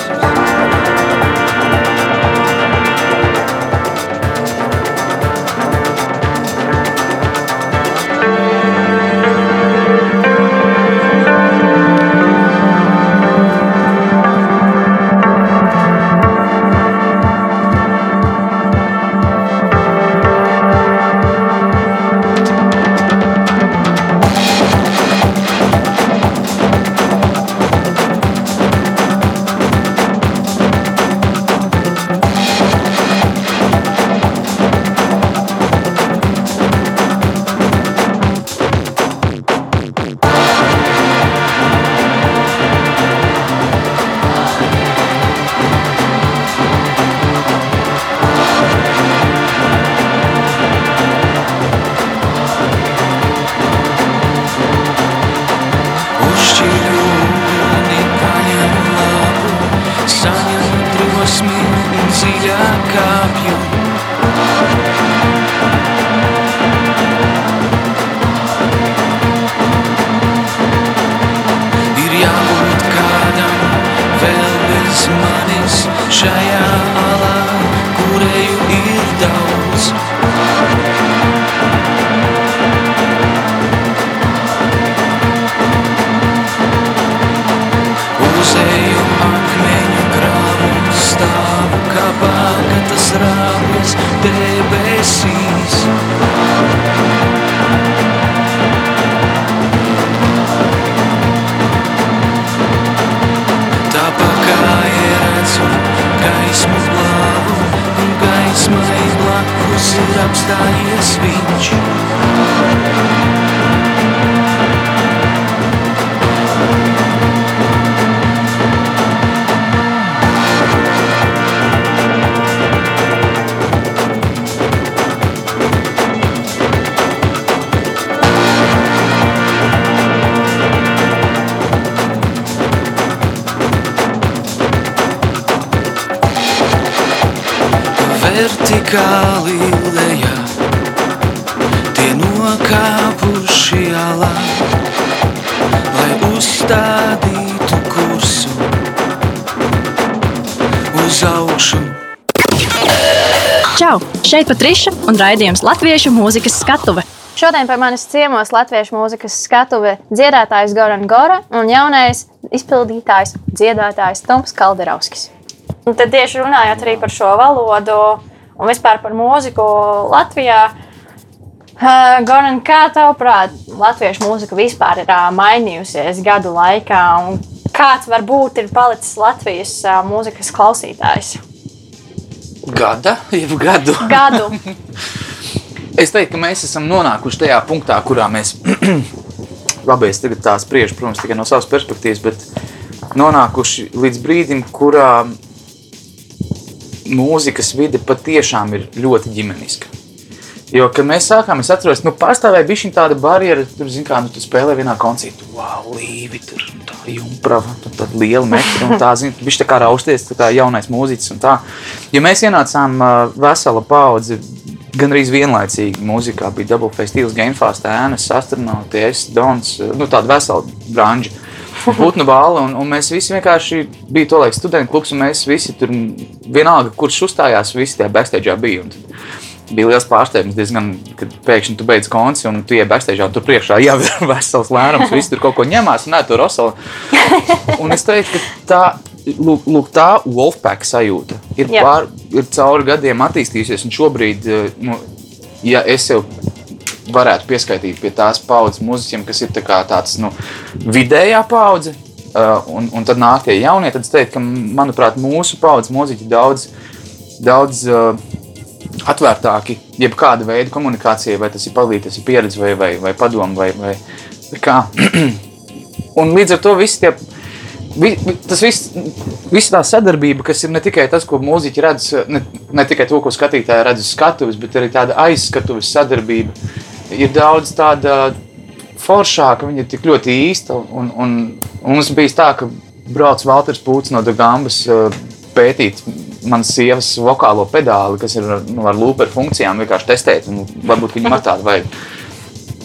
Šeit Patriša un raidījums Latviešu mūzikas skatuve. Šodien pie manis ciemos latviešu mūzikas skatuve dziedātājs Goran Gora un jaunais izpildītājs, dziedātājs Toms Kalderovskis. Un tad tieši runājot arī par šo valodu un vispār par mūziku Latvijā. Uh, Goran, kā tavuprāt, latviešu mūzika vispār ir uh, mainījusies gadu laikā, un kāds varbūt ir palicis Latvijas uh, mūzikas klausītājs? Gada, jau gadu. Gadu. Es teiktu, ka mēs esam nonākuši tajā punktā, kurā mēs, labi, es tagad tā spriežu, protams, tikai no savas perspektīvas, bet nonākuši līdz brīdim, kurā mūzikas vide patiešām ir ļoti ģimeniska. Jo, kad mēs sākām, es atceros, nu, pastāvēja bija šī tāda barjera, tur, zin kā, nu, tu spēlē vienā koncertā, wow, līvi, tur, tā jumprava, tur tāda liela metra, un tā, zin, viņš tā kā rausties, tā kā jaunais mūziķis un tā. Jo mēs ienācām uh, vesela paudze, gan arī vienlaicīgi mūzikā bija Double Face, Steels, Gamefast, Ēnas, Astronauti, es, Dons, nu, tāda vesela branža. Putnu bāla, un, un mēs visi vienkārši bija to laiku studentu klubs, un mēs visi tur vienalga, kurš uzstājās, visi tajā backstage'ā bija. Un tad bija liels pārsteigums, diezgan, kad pēkšņi tu beidz konci un tu ej backstage'ā, un tur priekšā jau ir vesels lērums, visi tur kaut ko ņemās, un nē, tur rosala. Un es teiktu, ka tā, lūk, lūk tā Wolfpack sajūta ir, Jā. pār, ir cauri gadiem attīstījusies, šobrīd, eh, nu, ja es sev varētu pieskaitīt pie tās paudzes mūziķiem, kas ir tā tāds nu, vidējā paudze. Uh, un, un tad nāk tie jaunie. Tad es teiktu, ka, manuprāt, mūsu paudzes mūziķi daudz, daudz uh, atvērtāki jebkāda veida komunikācijai, vai tas ir palīdzības, tas ir pieredze, vai, vai, vai padomu, vai, vai, vai kā. un līdz ar to viss tie. Vi- tas viss, visa tā sadarbība, kas ir ne tikai tas, ko mūziķi redz, ne, ne tikai to, ko skatītāji redz uz skatuves, bet arī tāda aizskatuves sadarbība, ir daudz tāda foršāka, viņa ir tik ļoti īsta. Un, un, un mums bija tā, ka brauc Valters Pūts no Dagambas uh, pētīt manas sievas vokālo pedāli, kas ir nu, ar lūperu funkcijām, vienkārši testēt. Un, varbūt viņam ar tādu vajag.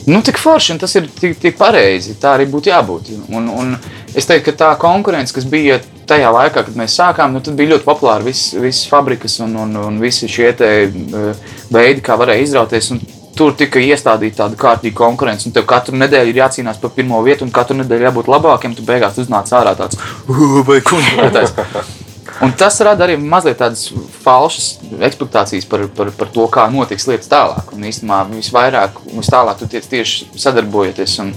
Nu, tik forši, un tas ir tik, tik pareizi. Tā arī būtu jābūt. Un, un es teiktu, ka tā konkurence, kas bija tajā laikā, kad mēs sākām, nu, bija ļoti populāra visas vis fabrikas un, un, un visi šie te, eh, veidi, kā varēja izrauties. Un Tur tika iestādīta tāda kārtīga konkurence, un tev katru nedēļu ir jācīnās par pirmo vietu, un katru nedēļu jābūt labākiem. Tu beigās uznāc ārā tāds - vai kungs! Un tas rada arī mazliet tādas falšas expectācijas par, par, par to, kā notiks lietas tālāk. Un īstenībā visvairāk un vistālāk tu tiec tieši sadarbojoties un,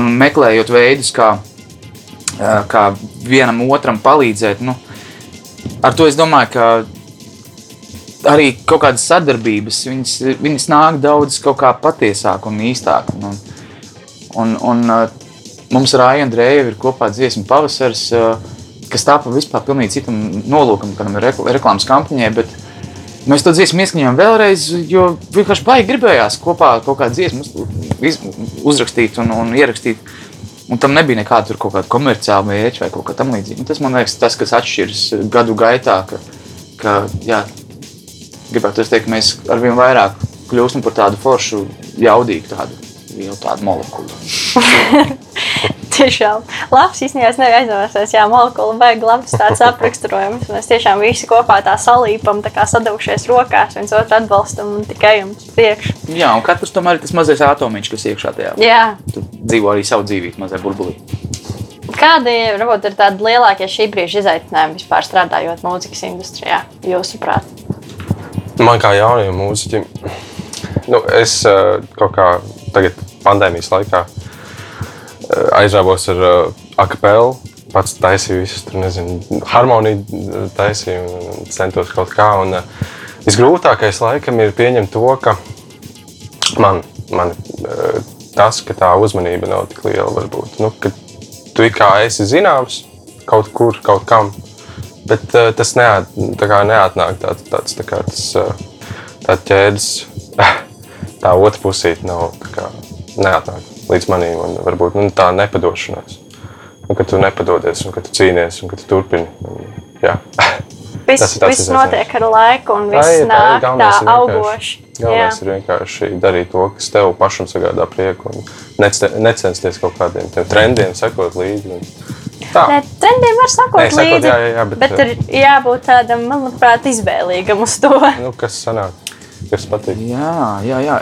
un meklējot veidus, kā, kā vienam otram palīdzēt. Nu, ar to es domāju, ka arī kaut kādas sadarbības, viņas, viņas nāk daudz patiesāk un īstāk. Un, un, un mums ar Aiju Andrēju ir kopā dziesmu pavasars. ā, kas tāpa vispār pilnīgi citam nolūkam, kādam ir rekl reklāmas kampaņai. Bet mēs to dziesmu ieskaņojām vēlreiz, jo vienkārši baigi gribējās kopā kaut kādu dziesmu uzrakstīt un, un ierakstīt. Un tam nebija nekāda kaut kāda komerciāla mērķa vai kaut kā tamlīdzīga. Tas man liekas, tas, kas atšķiras gadu gaitā, ka, ka jā, gribētu teikt, ka mēs arvien vairāk kļūstam par tādu foršu, jaudīgu tādu, jau tādu molekulu. Tiešām labs īstenībā es nevaru aizdomāties, jā, molekula vajag labs tāds apraksturojums. Mēs tiešām visi kopā tā salīpam, tā kā sadūšies rokās, viens otru atbalstam un tikai jums priekš. Jā, un katrs tomēr ir tas mazais atomiņš, kas iekšā tajā. Jā, Tu dzīvo arī savu dzīvību, mazā burbulī. kādi varbūt ir tādi lielākie šī brīža izaicinājumi vispār strādājot mūzikas industrijā, jūsuprāt? Man kā jaunajam mūziķim, nu, es eh, kaut kā tagad pandēmijas laikā eh, aizrāvos ar uh, akapelu. Pats taisīju visus, tur nezinu, harmoniju eh, taisīju un centos kaut kā. Un, visgrūtākais laikam ir pieņemt to, ka man, man tas, ka tā uzmanība nav tik liela, varbūt. Nu, tu kā esi zināms kaut kur, kaut kam, Bet uh, tas neat, tā neatnāk tā, tāds tā kā tas, tā ķēdes, tā otra pusīte nav tā kā neatnāk līdz manim. Un varbūt nu, tā nepadošanās. Nu, ka tu nepadodies, un ka tu cīnies, un ka tu turpini. Un, jā. Viss, viss notiek ar laiku, un Tā viss tā ir. nāk tā ir vienkārši- augoši. Jā. Galvenais ir vienkārši darīt to, kas tev pašam sagādā prieku, un nece- necensties kaut kādiem tiem trendiem sekot līdzi. Un Tā. Nē, trendiem var sakot Nē, sakot, līdzi, jā, jā, jā, bet- bet ir jābūt tādam, manuprāt, izvēlīgam uz to. Nu, kas sanāk? Kas patīk? Jā, jā, jā.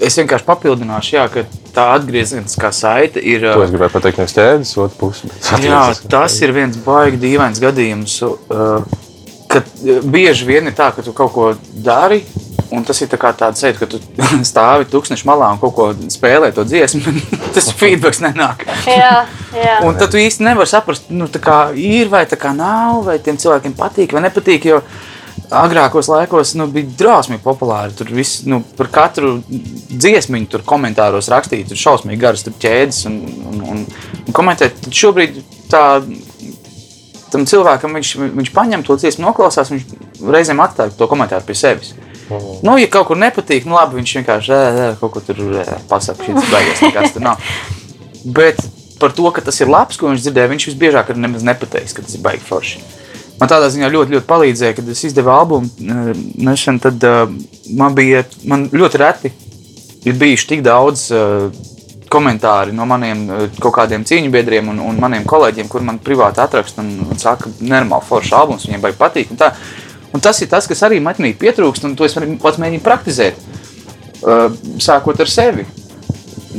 Es vienkārši papildināšu, jā, ka tā atgriezeniskā saite ir. To es gribēju pateikt, nevis ķēdes, otru pusi. Jā, tas ir viens baigi dīvains gadījums. Uh, kad uh, bieži vien ir tā, ka tu kaut ko dari. Un tas ir tā tāds sajūta, ka tu stāvi tūkstoši malā un kaut ko spēlē to dziesmu. tas feedback nenāk. Jā, jā. Un tad tu īsti nevari saprast, nu, tā kā ir vai tā kā nav, vai tiem cilvēkiem patīk vai nepatīk. Jo agrākos laikos nu, bija drausmīgi populāri. Tur viss nu, par katru dziesmu, tur komentāros rakstīja, tur šausmīgi garas tur ķēdes un, un, un, un komentēt. Tad šobrīd tā, tam cilvēkam viņš, viņš paņem to dziesmu, noklausās, viņš reizēm atstāja to komentāru pie sevis. Nu, ja kaut kur nepatīk, nu labi, viņš vienkārši ē, ē, kaut ko tur pasakā, šis beigas, nekas tur nav. Bet par to, ka tas ir labs, ko viņš dzirdēja, viņš visbiežāk arī nemaz nepateiks, ka tas ir baigi forši. Man tādā ziņā ļoti, ļoti palīdzēja, kad es izdevu albumu eh, nesen, tad uh, man bija man ļoti reti ir bijuši tik daudz uh, komentāri no maniem kaut kādiem cīņu biedriem un, un maniem kolēģiem, kur man privāti atraksta un, un saka, nenormāli foršs albums, viņiem baigi patīk. Un tā. Un tas ir tas, kas arī man pietrūkst, un to es pats mēģinu praktizēt. Uh, sākot ar sevi.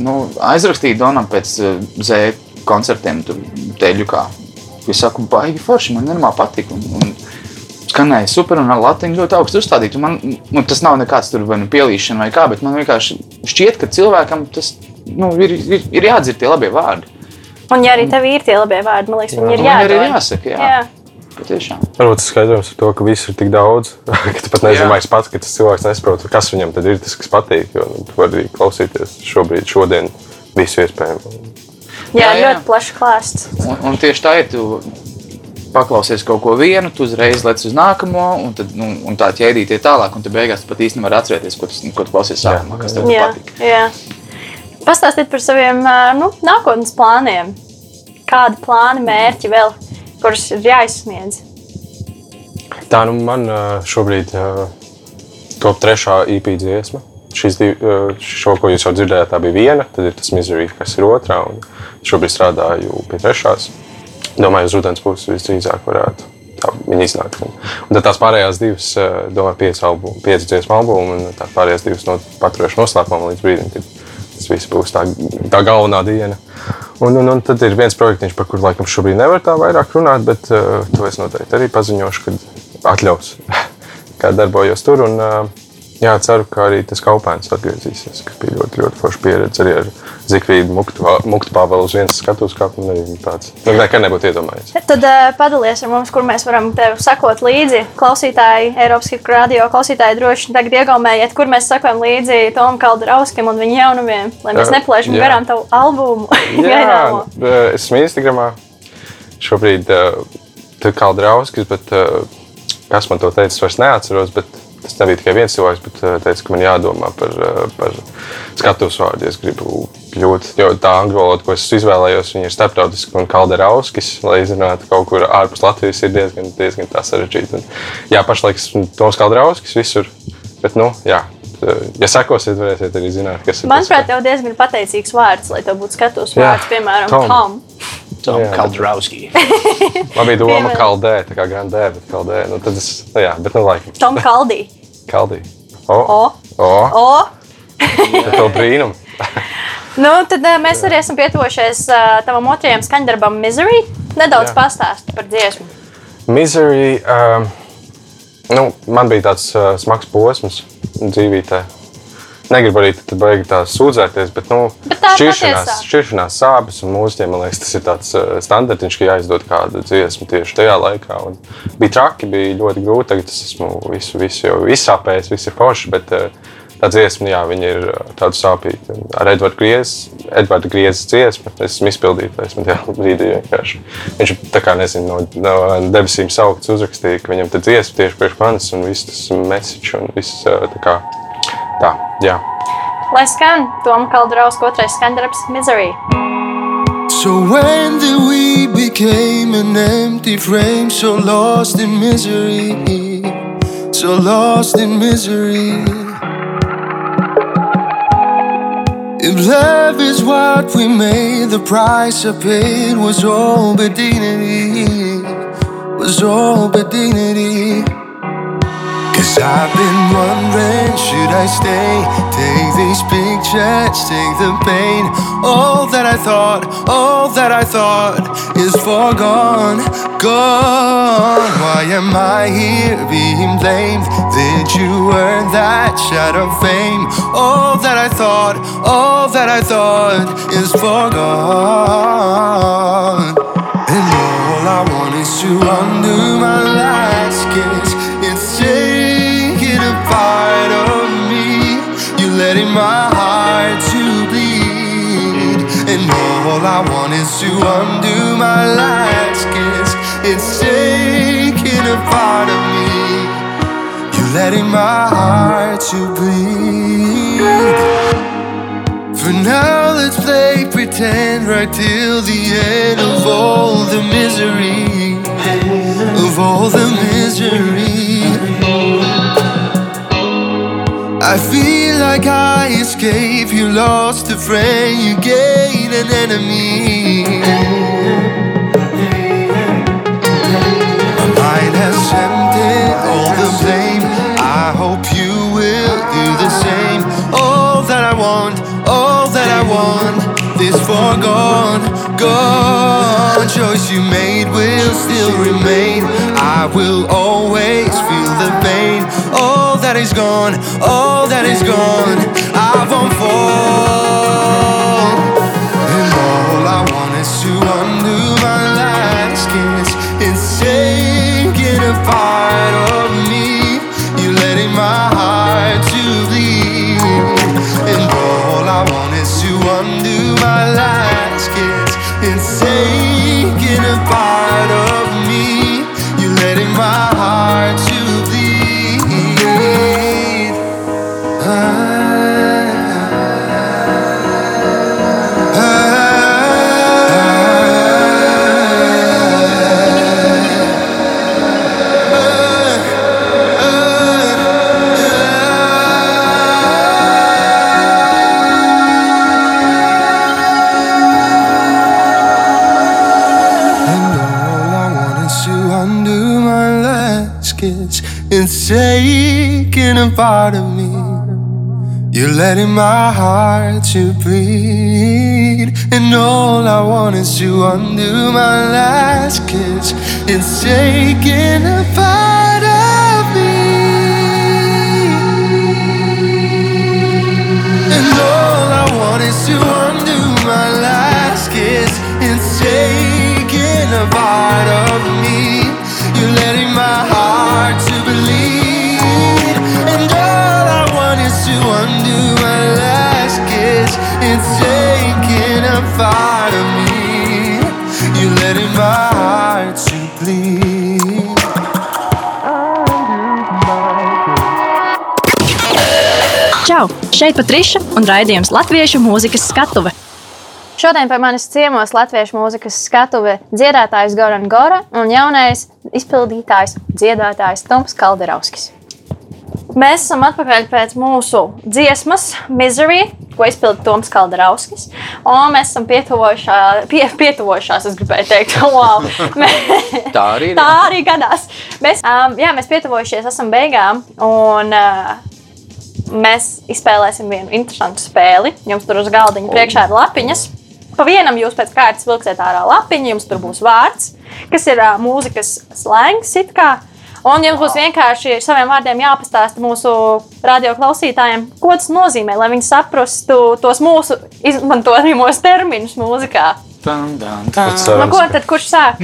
Nu, aizrakstīju Donam pēc uh, zēna koncertiem, tur teļu kā. Es saku, baigi forši, man normāli patīk. Un, un skanēja super, un ar latiņu ļoti augstu uzstādīt. Un Man, nu, tas nav nekāds tur vai nu pielīšana vai kā, bet man vienkārši šķiet, ka cilvēkam tas nu, ir, ir, ir jādzird tie labie vārdi. Un, ja arī tev ir tie labie vārdi, man liekas, viņi ir Un viņi arī jādod. jāsaka, jā. Jā. Patiešām. Varbūt tas skaidrojums ir to, ka viss ir tik daudz, ka tu pat nezini, Jā. vai pats, ka tas cilvēks nesaprot, kas viņam tad ir tas, kas patīk. Jo nu, tu vari klausīties šobrīd, šodien, visu iespējamo. Jā, Jā, jā. ļoti plašs klāsts. Un, un tieši tā ir. Tu paklausies kaut ko vienu, tu uzreiz lec uz nākamo, un, tad, nu, un tā ķēdīte ir tālāk. Un tu beigās tu pat īsti nevari atcerēties, ko, tu, ko tu klausies sākumā, kas tev Jā, patīk. jā. Pastāstiet par saviem nu, nākotnes plāniem. Kādi plāni, mērķi vēl, kurus ir jāizsniedz? Tā nu man šobrīd top trešā IP dziesma. Šis, div- ā, šo, ko jūs jau dzirdējāt, tā bija viena, tad ir tas Misery, kas ir otrā. un Šobrīd strādāju pie trešās. Domāju, uz rudens puses visdrīzāk varētu tā viņa iznākt. Un, un tad tās pārējās divas, ā, domāju, piecas albumu, piecas dziesmu albumu, un tās pārējās divas no, paturēšu noslēpumā līdz brīdim, kad tas viss būs tā, tā galvenā diena. Un, un, un tad ir viens projekts, par kuru laikam šobrīd nevar tā vairāk runāt, bet uh, to es noteikti arī paziņošu, kad atļaus, kā darbojos tur. Un, uh, jā, ceru, ka arī tas kaupēns atgriezīsies, kas bija ļoti, ļoti forša pieredze arī ar Zikvīdu Muktu, Pāvelu uz vienas skatuves kāpumu. Tāds. Nu, nekad nebūtu iedomājies. Tad uh, padalies ar mums, kur mēs varam tev sakot līdzi. Klausītāji, Eiropas Hipu radio klausītāji droši tagad iegaumējiet, kur mēs sakojam līdzi Tomam Kaldrauskim un viņa jaunumiem, lai mēs neplēšam jā. garām tavu albumu. Jā, es esmu Instagramā. Šobrīd uh, tur kā draugs, bet uh, kas man to teica, es vairs neatceros. Bet tas nebija tikai viens cilvēks, bet uh, teica, ka man jādomā par, uh, par skatuves vārdu. Es gribu kļūt, jo tā angļu valoda, ko es izvēlējos, ir starptautiska un kalderauskis, lai izrunātu kaut kur ārpus Latvijas, ir diezgan, diezgan. Un, jā, pašlaik esmu Toms Kalderauskis visur. Bet, nu, jā, ja sekosiet, varēsiet arī zināt, kas ir. Manuprāt, tev diezgan pateicīgs vārds, lai tev būtu skatus Jā, vārds, piemēram, Tom. Tom. Tom Jā. Kaldrauski. Man bija doma kaldē, tā kā grandē, bet kaldē. Nu, tad es, nu, jā, bet nu laikam. Tom Kaldī. Kaldī. O, O, o, o. tad to brīnumu. Nu, tad uh, mēs arī esam pietuvušies uh, tavam otrajam skaņdarbam Misery. Nedaudz pastāsti par dziesmu. Misery. Um, nu, man bija tāds uh, smags posms dzīvībā. Negribu arī tad beigti tā sūdzēties, bet, nu, Bet šķiršanās, šķiršanās sāpes un mūziķiem, man liekas, tas ir tāds uh, standartiņš, ka jāizdod kāda dziesma tieši tajā laikā. Un bija traki, bija ļoti grūti. Tagad es esmu visu, visu jau izsāpējis, viss ir forši. Bet, uh, Tā dziesma, jā, viņa ir uh, tāda sāpīga. Ar Edvardu Griezu, Edvardu Griezu dziesmu, es esmu izpildījis. Man tajā brīdī vienkārši. Viņš tā kā nezinu, no, no debesīm saukts, uzrakstīja, ka viņam tā dziesma tieši priekš manis un viss tas message un viss tā kā tā, jā. Lai skan Toma Kaldrauska otrais skaņdarbs Misery. So when did we became an empty frame, so lost in misery, so lost in misery? If love is what we made, the price I paid was all but dignity, was all but dignity. Cause I've been wondering, should I stay? Take these pictures, take the pain. All that I thought, all that I thought is foregone, gone. Why am I here being blamed? Did you earn that shot of fame? All that I thought, all that I thought is foregone. Letting my heart to bleed. For now, let's play pretend right till the end of all the misery. Of all the misery. I feel like I escaped. You lost a friend, you gained an enemy. My mind has emptied all the blame. I hope you will do the same. All that I want, all that I want this foregone, gone. Choice you made will still remain. I will always feel the pain. All that is gone, all that is gone. I won't fall. And all I want is to It's taking a part of me. You're letting my heart to bleed. And all I want is to undo my last kiss. It's taking a part of me. And all I want is to undo my last kiss. It's taking a part of me. A part of me. You're letting my heart to bleed. Čau! Šeit Patriša un raidījums Latviešu mūzikas skatuve. Šodien pie manis ciemos latviešu mūzikas skatuve dziedātājs Goran Gora un jaunais izpildītājs, dziedātājs Toms Kalderauskis. Mēs esam atpakaļ pēc mūsu dziesmas Misery, ko izpildīja Toms Kalderauskis. Un mēs esam pietuvojušā, pie, pietuvojušās, es gribēju teikt, wow. Mē- Tā arī ir. Tā arī gadās. Mēs, um, jā, mēs pietuvojušies, esam beigām. Un, uh, mēs izspēlēsim vienu interesantu spēli. Jums tur uz galdiņa priekšā ir lapiņas. Pa vienam jūs pēc kārtas vilksiet ārā lapiņu, jums tur būs vārds, kas ir uh, mūzikas slēgts. it kā. Un jums būs vienkārši ar saviem vārdiem jāpastāsta mūsu radio klausītājiem, ko tas nozīmē, lai viņi saprastu tos mūsu izmantojamos terminus mūzikā. Tan, tan. Pats, Nu, ko tad kurš sāk?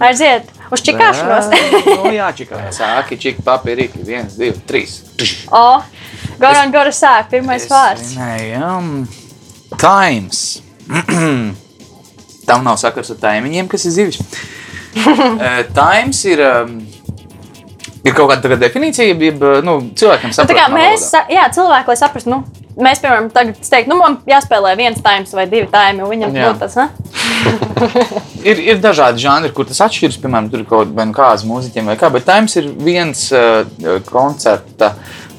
Aiziet uz čikāšanos! nu, jā, čikā. Sāki, čik, papīrīki. Viens, divi, trīs. o, Goran Gora sāk, pirmais vārds. Zinājām. Times. Tam nav sakars ar taimiņiem, kas ir zivis. Eh, Times ir, um, ir kaut kāda definīcija, jeb nu, cilvēkam Nu, tā kā saprotama mēs, valodā. jā, cilvēki, lai saprastu, nu, mēs, piemēram, tagad teiktu, nu, man jāspēlē viens times vai divi times, un viņam Jā. tas, ne? ir, ir dažādi žanri, kur tas atšķiras. Piemēram, tur ir kaut nu kāds mūziķiem vai kā. Bet Times ir viens uh, koncerta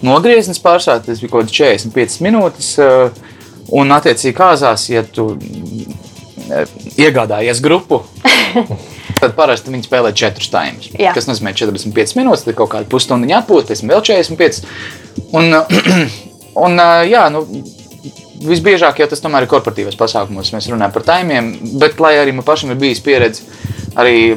nogrieznis pārsvarā. Tas bija kaut kāds 45 minūtes. Uh, un, attiecīgi, kāzās, ja tu uh, iegādājies grupu. Tad parasti viņi spēlē 4 times. Jā. Tas nozīmē 45 minūtes, tad kaut kāda pusstundu atpūta, pēc tam vēl 45. Un, un jā, nu, Visbiežāk jau tas tomēr ir korporatīvais pasākumos. Mēs runājam par taimiem, bet, lai arī man pašam ir bijis pieredze arī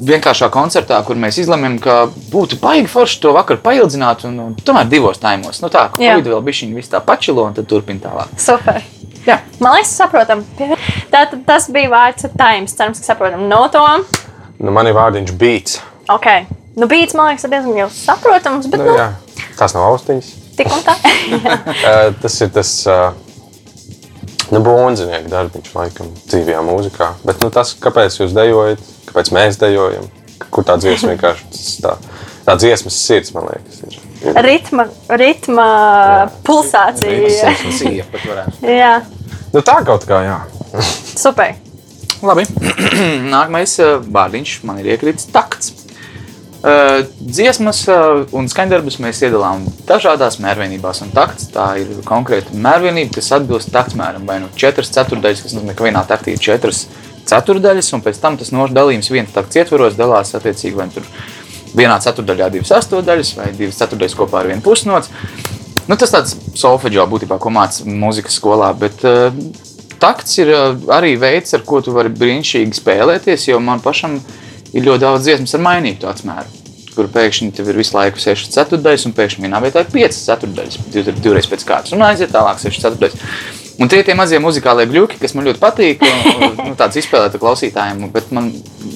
vienkāršā koncertā, kur mēs izlemjam, ka būtu baigi forši to vakaru paildzināt, un, un tomēr divos taimos. Nu, tā, Jā. kuģi vēl bija viss tā pačilo, un tad turpina tālāk. Super. Jā. Man liekas, saprotam. Tātad tas bija vārds times. Cerams, ka saprotam no tom. Nu, man ir vārdiņš beats. Ok. Nu, beats, man liekas, ir diezgan jau saprotams, bet, Nu, nu, jā. Tās nav austiņas. tik un tā. Uh, tas ir tas uh, nu, būvniecības darbiņš, laikam, dzīvajā mūzikā. Bet nu, tas, kāpēc jūs dejojat, kāpēc mēs dejojam, kur tā dziesma vienkārši tā, tā dziesmas sirds, man liekas. Ir. Ir. ritma, ritma pulsācija. Sīja pat varētu. Jā, Nu, tā kaut kā, jā. super. Labi. Nākamais uh, vārdiņš man ir iekritis takts. Uh, dziesmas uh, un skaņdarbus mēs iedalām dažādās mērvienībās. Takts tā ir konkrēta mērvienība, kas atbilst taktsmēram. Vai nu četras ceturdaļas, kas nozīmē, ka vienā taktī ir četras ceturdaļas, un pēc tam tas nošdalījums viens takts ietvaros dalās attiecīgi vai tur vienā ceturdaļā divas astotdaļas vai divas ceturdaļas kopā ar vienu pusnots. Nu, tas tāds solfeģo būtībā, ko mācās mūzikas skolā. Bet, uh, Takts ir uh, arī veids, ar ko tu vari brīnišķīgi spēlēties, jo man pašam ir ļoti daudz dziesmas ar mainīgu tādu mēru. Kur pēkšņi tev ir visu laiku 6 ceturdaļas, un pēkšņi vienā vietā ir 5 ceturdaļas, div, divreiz pēc kārtas, un aiziet tālāk 6 ceturdaļas. Un tie ir tie mazie muzikālie gļuki, kas man ļoti patīk. Nu, tāds izspēlēta klausītājiem, bet man,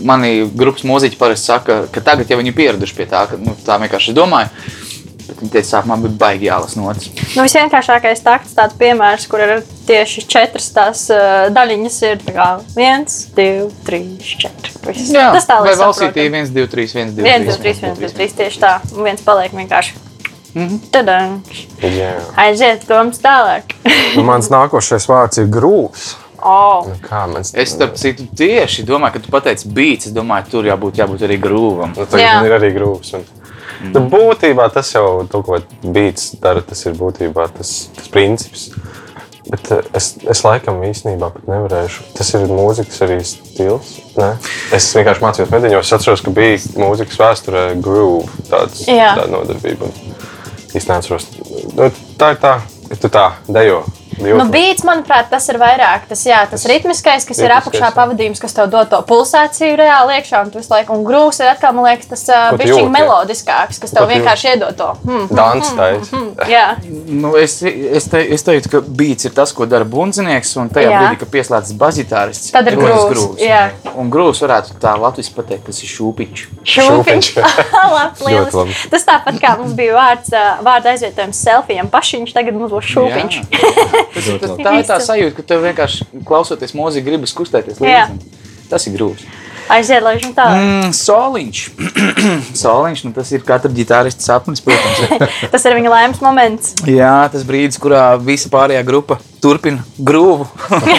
mani grupas mūziķi parasti saka, ka tagad jau viņi ir pieraduši pie tā, ka nu, tā vienkārši domāju. Bet viņi teica, sākumā bija baigi jālas notis. Nu, visvienkāršākais takts, tāds piemērs, kur ir tieši četras tās uh, daļiņas, ir tā kā viens, divi, trīs, četri. Viss. Jā, tas tā vai līdz valsītī 1, 2, 3, 1, 2, 3. Viens, divi, trīs, viens, divi, trīs, tieši tā. Un viens paliek vienkārši. Mhm. Tadam! jā. Aiziet, Toms, tālāk. Nu, mans nākošais vārds ir grūts. oh, Nu, kā mans... Es starp citu tieši domāju, ka tu pateici beats. Es domāju, tur jābūt, jābūt arī grūvam. Nu, tagad Jā. ir arī grūts. Un... Nu, būtībā tas jau to, ko beigts dara, tas ir būtībā tas, tas princips. Bet eh, es, es laikam īstenībā pat nevarēšu. Tas ir mūzikas arī stils. Ne? Es vienkārši mācījos mediņos. Es atceros, ka bija mūzikas vēsturē groove tāds, tāda nodarbība. un Es neatceros. Nu, tā ir tā, tu tā dejo. Nu, beats, manuprāt, tas ir vairāk tas, jā, tas ritmiskais, kas ir Ritmiskais, apakšā jā. pavadījums, kas tev dod to pulsāciju reāli iekšā. Un, tu visu laiku- un grūs ir atkal, man liekas, tas uh, bišķiņ melodiskāks, kas tev tu vienkārši iedod to. Hmm, Dans taisa. jā, Nu, es, es, te, es teiktu, ka beats ir tas, ko dara bundzinieks, un tajā Jā. brīdī, kad pieslēdzas bazitārists, Tad ir rodas grūvs, jā. Un grūs varētu tā latviešu pateikt, tas ir šūpiņš. šūpiņš. Šūpiņš. Tas tāpat kā mums bija vārds, vārda aizvietojums selfijam pašiņš, tagad mums būs šūpiņš. Tas, tas, tā ir tā sajūta, ka tev vienkārši klausoties mūziku, gribas kustēties līdzi. Tas ir grūts. Aiziet, lai viņš tālāk. Mm, soliņš. soliņš nu, tas ir katra ģitārista sapnis, protams. Tas ir viņa laimes moments. Jā, tas brīdis, kurā visa pārējā grupa turpina grūvu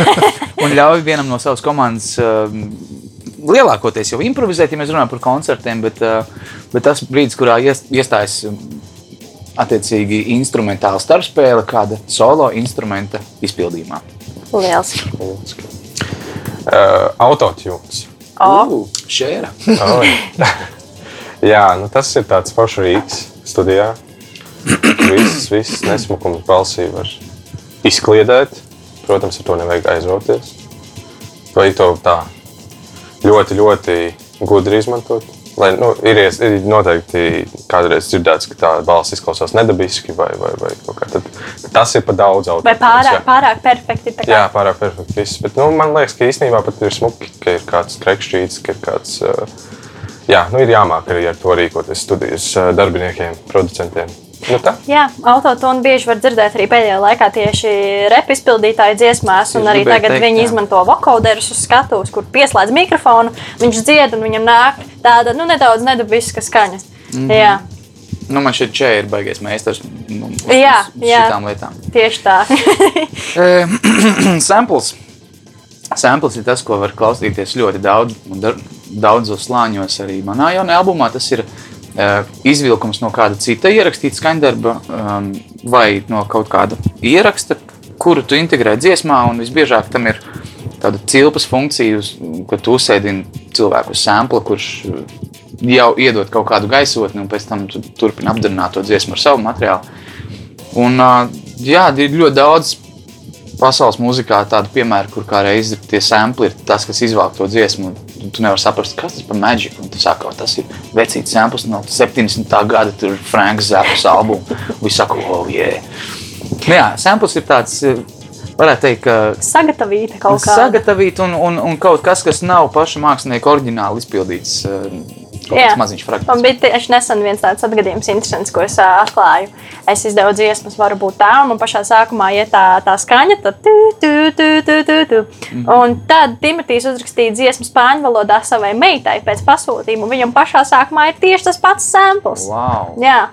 un ļauj vienam no savas komandas. Um, Lielākoties jau improvizēt, ja mēs runājam par koncertiem, bet, uh, bet tas brīdis, kurā ies- iestājas um, attiecīgi instrumentāla starpspēle, kāda solo instrumenta izpildījumā. Lieliski. Uh, Autotune. O, Šēra. Oh, jā, nu tas ir tāds foršs rīks studijā. Visas, visas nesmukumus balsī var izkliedēt. Protams, ar to nevajag aizrauties. Vai to tā ļoti, ļoti gudri izmantot. Lai, nu, ir, ir noteikti kādreiz dzirdēts, ka tā balss izklausās nedabiski, vai, vai, vai kaut kā. Tad tas ir par daudz vai autotune. pārāk, jā. pārāk perfekti. Jā, pārāk perfekti. Viss. Bet, nu, man liekas, ka īstenībā pat ir smuki, ka ir kāds trekšķīts, ka ir kāds. Jā, nu, ir jāmāk arī ar to rīkoties studijas darbiniekiem, producentiem. Nu, tā. Jā, autotune bieži var dzirdēt arī pēdējā laikā tieši repa izpildītāju dziesmās, un arī tagad teikt, viņi jā. izmanto vokoderus uz skatuves, kur pieslēdz mikrofonu, viņš dzied un viņam nāk tāda nu, nedaudz nedabiska skaņa. Mm. -hmm. Jā, Nu, man šeit čē ir baigais meistars nu, Jā, uz jā. šitām lietām. tieši tā. Samples. Samples ir tas, ko var klausīties ļoti daudz, un daudzos slāņos. Arī manā jaunajā albumā tas ir izvilkums no kāda cita ierakstīta skaņdarba um, vai no kaut kāda ieraksta, kuru tu integrē dziesmā. un Visbiežāk tam ir tāda cilpas funkcija, kad tu uzsēdini cilvēku sampla, kurš uh, jau iedod kaut kādu gaisotni, un pēc tam tu turpini apdarināt to dziesmu ar savu materiālu. Un, uh, jā, ir ļoti daudz pasaules mūzikā tādu piemēru, kur kā reizē tie sampli ir tas, kas izvelk to dziesmu. Tu nevari saprast, kas tas par maģiku. Tu saki, tas ir vecīts samples no 70. gada, tur ir Franka Zappas albuma. Viņi saka, oh, yeah. Nu, jā, samples ir tāds, eh, varētu teikt, ka Sagatavīta kaut kā. sagatavīt un, un, un kaut kas, kas nav paša mākslinieka oriģināli izpildīts. Kaut kāds maziņš Man fragments. bija tieši nesen viens tāds atgadījums, interesants, ko es ā, atklāju. Es izdevu dziesmas, varu būt tā, un man pašā sākumā iet tā, tā skaņa, tad tu, tu, tu, tu, tu, tu. Mhm. Un tad Timotīs uzrakstīja dziesmu spāņu valodā savai meitai pēc pasūtījuma. un Viņam pašā sākumā ir tieši tas pats samples. Wow. Jā.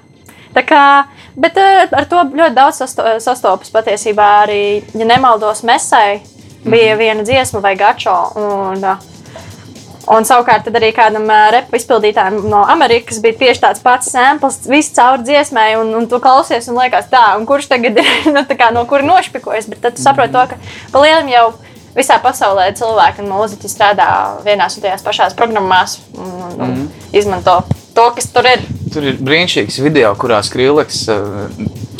Tā kā, bet ar to ļoti daudz sasto- sastopas patiesībā arī, ja nemaldos, Mesai bija Mhm. viena dziesma vai gačo. Un, eh, un savukārt tad arī kādam repu izpildītājam no Amerikas bija tieši tāds pats samples, viss caur dziesmai, un, un tu klausies un liekas tā, un kurš tagad ir, nu, kā, no kura nošpikojas, bet tad tu saproti to, ka pa lielam jau visā pasaulē cilvēki un mūziķi strādā vienās un tajās pašās programmās un, un, un izmanto to, kas tur ir. Tur ir brīnišķīgs video, kurā Skrillex uh,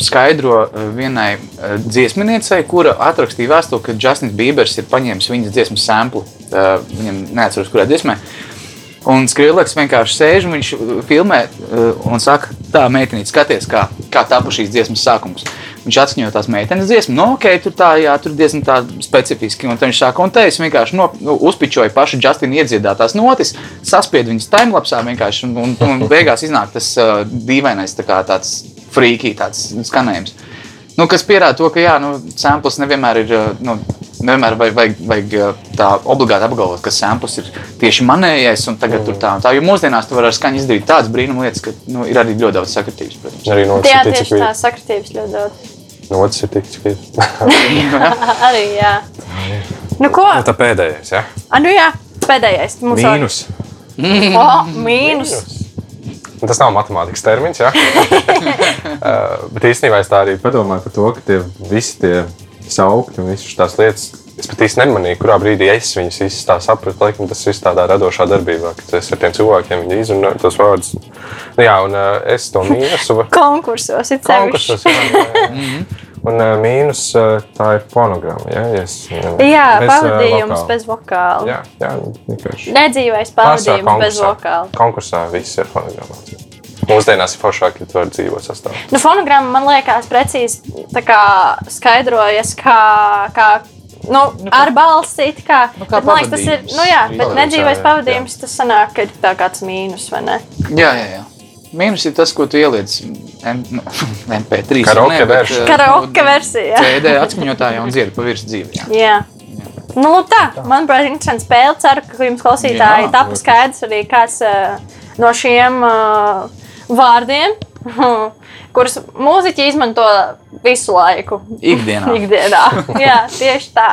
skaidro vienai uh, dziesminiecei, kura atrakstīja vēstuli, ka Justins Bībers ir paņēmis viņas dziesmu sampli. Uh, viņam neatceros, kurā dziesmē. Un Skrillex vienkārši sēž un viņš filmē uh, un saka, tā, meitene, skaties, kā, kā tapu šīs dziesmas sākums. Viņš atskaņo tās meitenes dziesmu, no ok, tur tā, jā, tur diezgan tā specifiski. Un viņš saka, un te es vienkārši no, nu, uzpičoju pašu Justina iedziedātās notis, saspiedu viņas timelapsā vienkārši, un, un, un beigās iznāk tas uh, dīvainais tā kā tāds frīkī, tāds skanējums. Nu, kas pierāda to, ka jā, nu, samples nevienmēr ir. Nu, Nevienmēr vajag, vajag, vajag uh, tā obligāti apgalvot, ka samples ir tieši manējais, un tagad tur tā un tā. Jo mūsdienās tu vari ar skaņu izdarīt tādas brīnuma lietas, ka nu, ir arī ļoti daudz sakritības, protams. Arī no otras ir tieši tā viegli. sakritības ļoti daudz. No otras ir tik viegli. Arī, jā. Nu, ko? Nu, tā pēdējais, jā. A, nu, jā, pēdējais. Mums Mīnus. O, mīnus. Nu, Tas nav matemātikas termins, jā. Uh, Bet īstenībā es tā arī padomāju par to, ka tie visi tie saukļi un visas tās lietas. Es pat īsti nemanīju, kurā brīdī es viņus tā sapratu. Laikam tas viss tādā radošā darbībā, kad es ar tiem cilvēkiem viņi izrunāju tos vārdus. Nu, jā, un uh, es to mīnu. Konkursos ir Konkursos, jā, jā, jā. Un uh, mīnus uh, tā ir fonogramma. Ja, ja es, uh, Jā, bez, uh, pavadījums vokāla. bez vokāla. Jā, jā vienkārši. Nedzīvais pavadījums bez vokāla. Konkursā viss ir fonogrammā. Mūsdienās ir foršāk, ja tu vari dzīvot sastāvā. Nu, fonogramma man liekas, precīzi tā kā skaidrojas, kā, kā nu, ar balsi. Kā, Nu, kā bet, man liekas, tas ir. pavadījums. Nu, jā, bet Pavadījums, nedzīvais jā, jā. pavadījums, tas sanāk, ka ir tā kāds mīnus, vai ne? Jā, jā, jā. Mīnus ir tas, ko tu ieliec M, nu, MP3. Karaoke ne, bet, version. eh, Karaoke nu, versija. CD atskaņotājā un dzird pa virsmu dzīvi. jā. Jā. Nu, lūk tā, manuprāt, interesanti spēle. Ceru, ka jums klausītāji tapu skaidrs arī kāds uh, no šiem uh, vārdiem, kurus mūziķi izmanto visu laiku. Ikdienā. Ikdienā. Jā, tieši tā.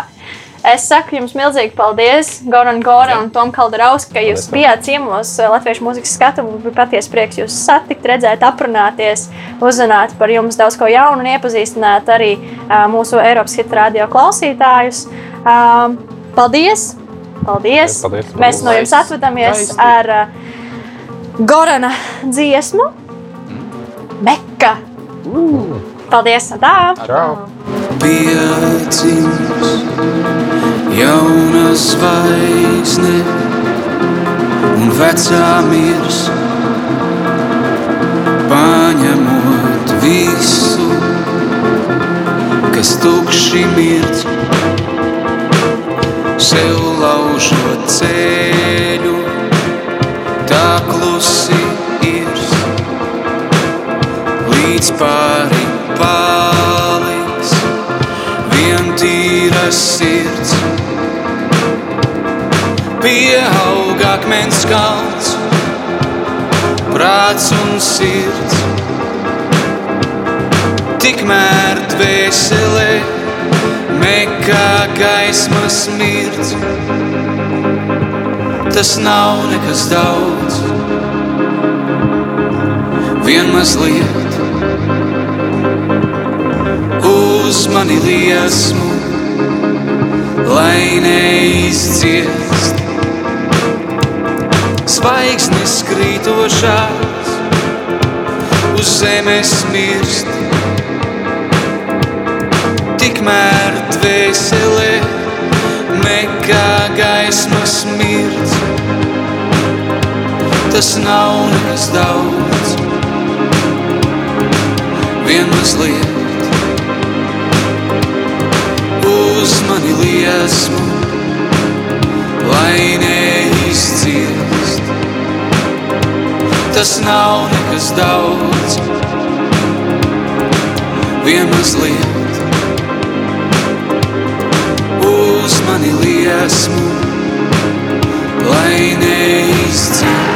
Es saku jums milzīgi paldies, Goran Gora un Tom Kaldarovs, ka jūs bijāt ciemos uh, Latviešu mūzikas skatu. Man bija patiesi prieks jūs satikt, redzēt, aprunāties, uzzināt par jums daudz ko jaunu un iepazīstināt arī uh, mūsu Eiropas hit radio klausītājus. Um, paldies! Paldies! Paldies. Mēs no jums atvadāmies ar uh, Gorana dziesmu Mekka. Paldies! Tā! Čau! piedzims jauna zvaigzne un vecā mirs, paņemot visu, kas tukši mirdz, sev laužot ceļu, pāri paliks vien tīra sirds. Pieaug akmens kalns, prāts un sirds. Tikmēr dvēselē mekā gaismas mirdz. Tas nav nekas daudz, vien mazliet uz mani liesmu, lai neizciest. Zvaigznes krītošās, uz zemes mirst. Tikmēr dvēselē nekā gaismas mirdz. Tas nav nekas daudz, vien mazliet mani liesmu, lai neizciest. Tas nav nekas daudz, vien mazliet uz mani liesmu, lai neizciest.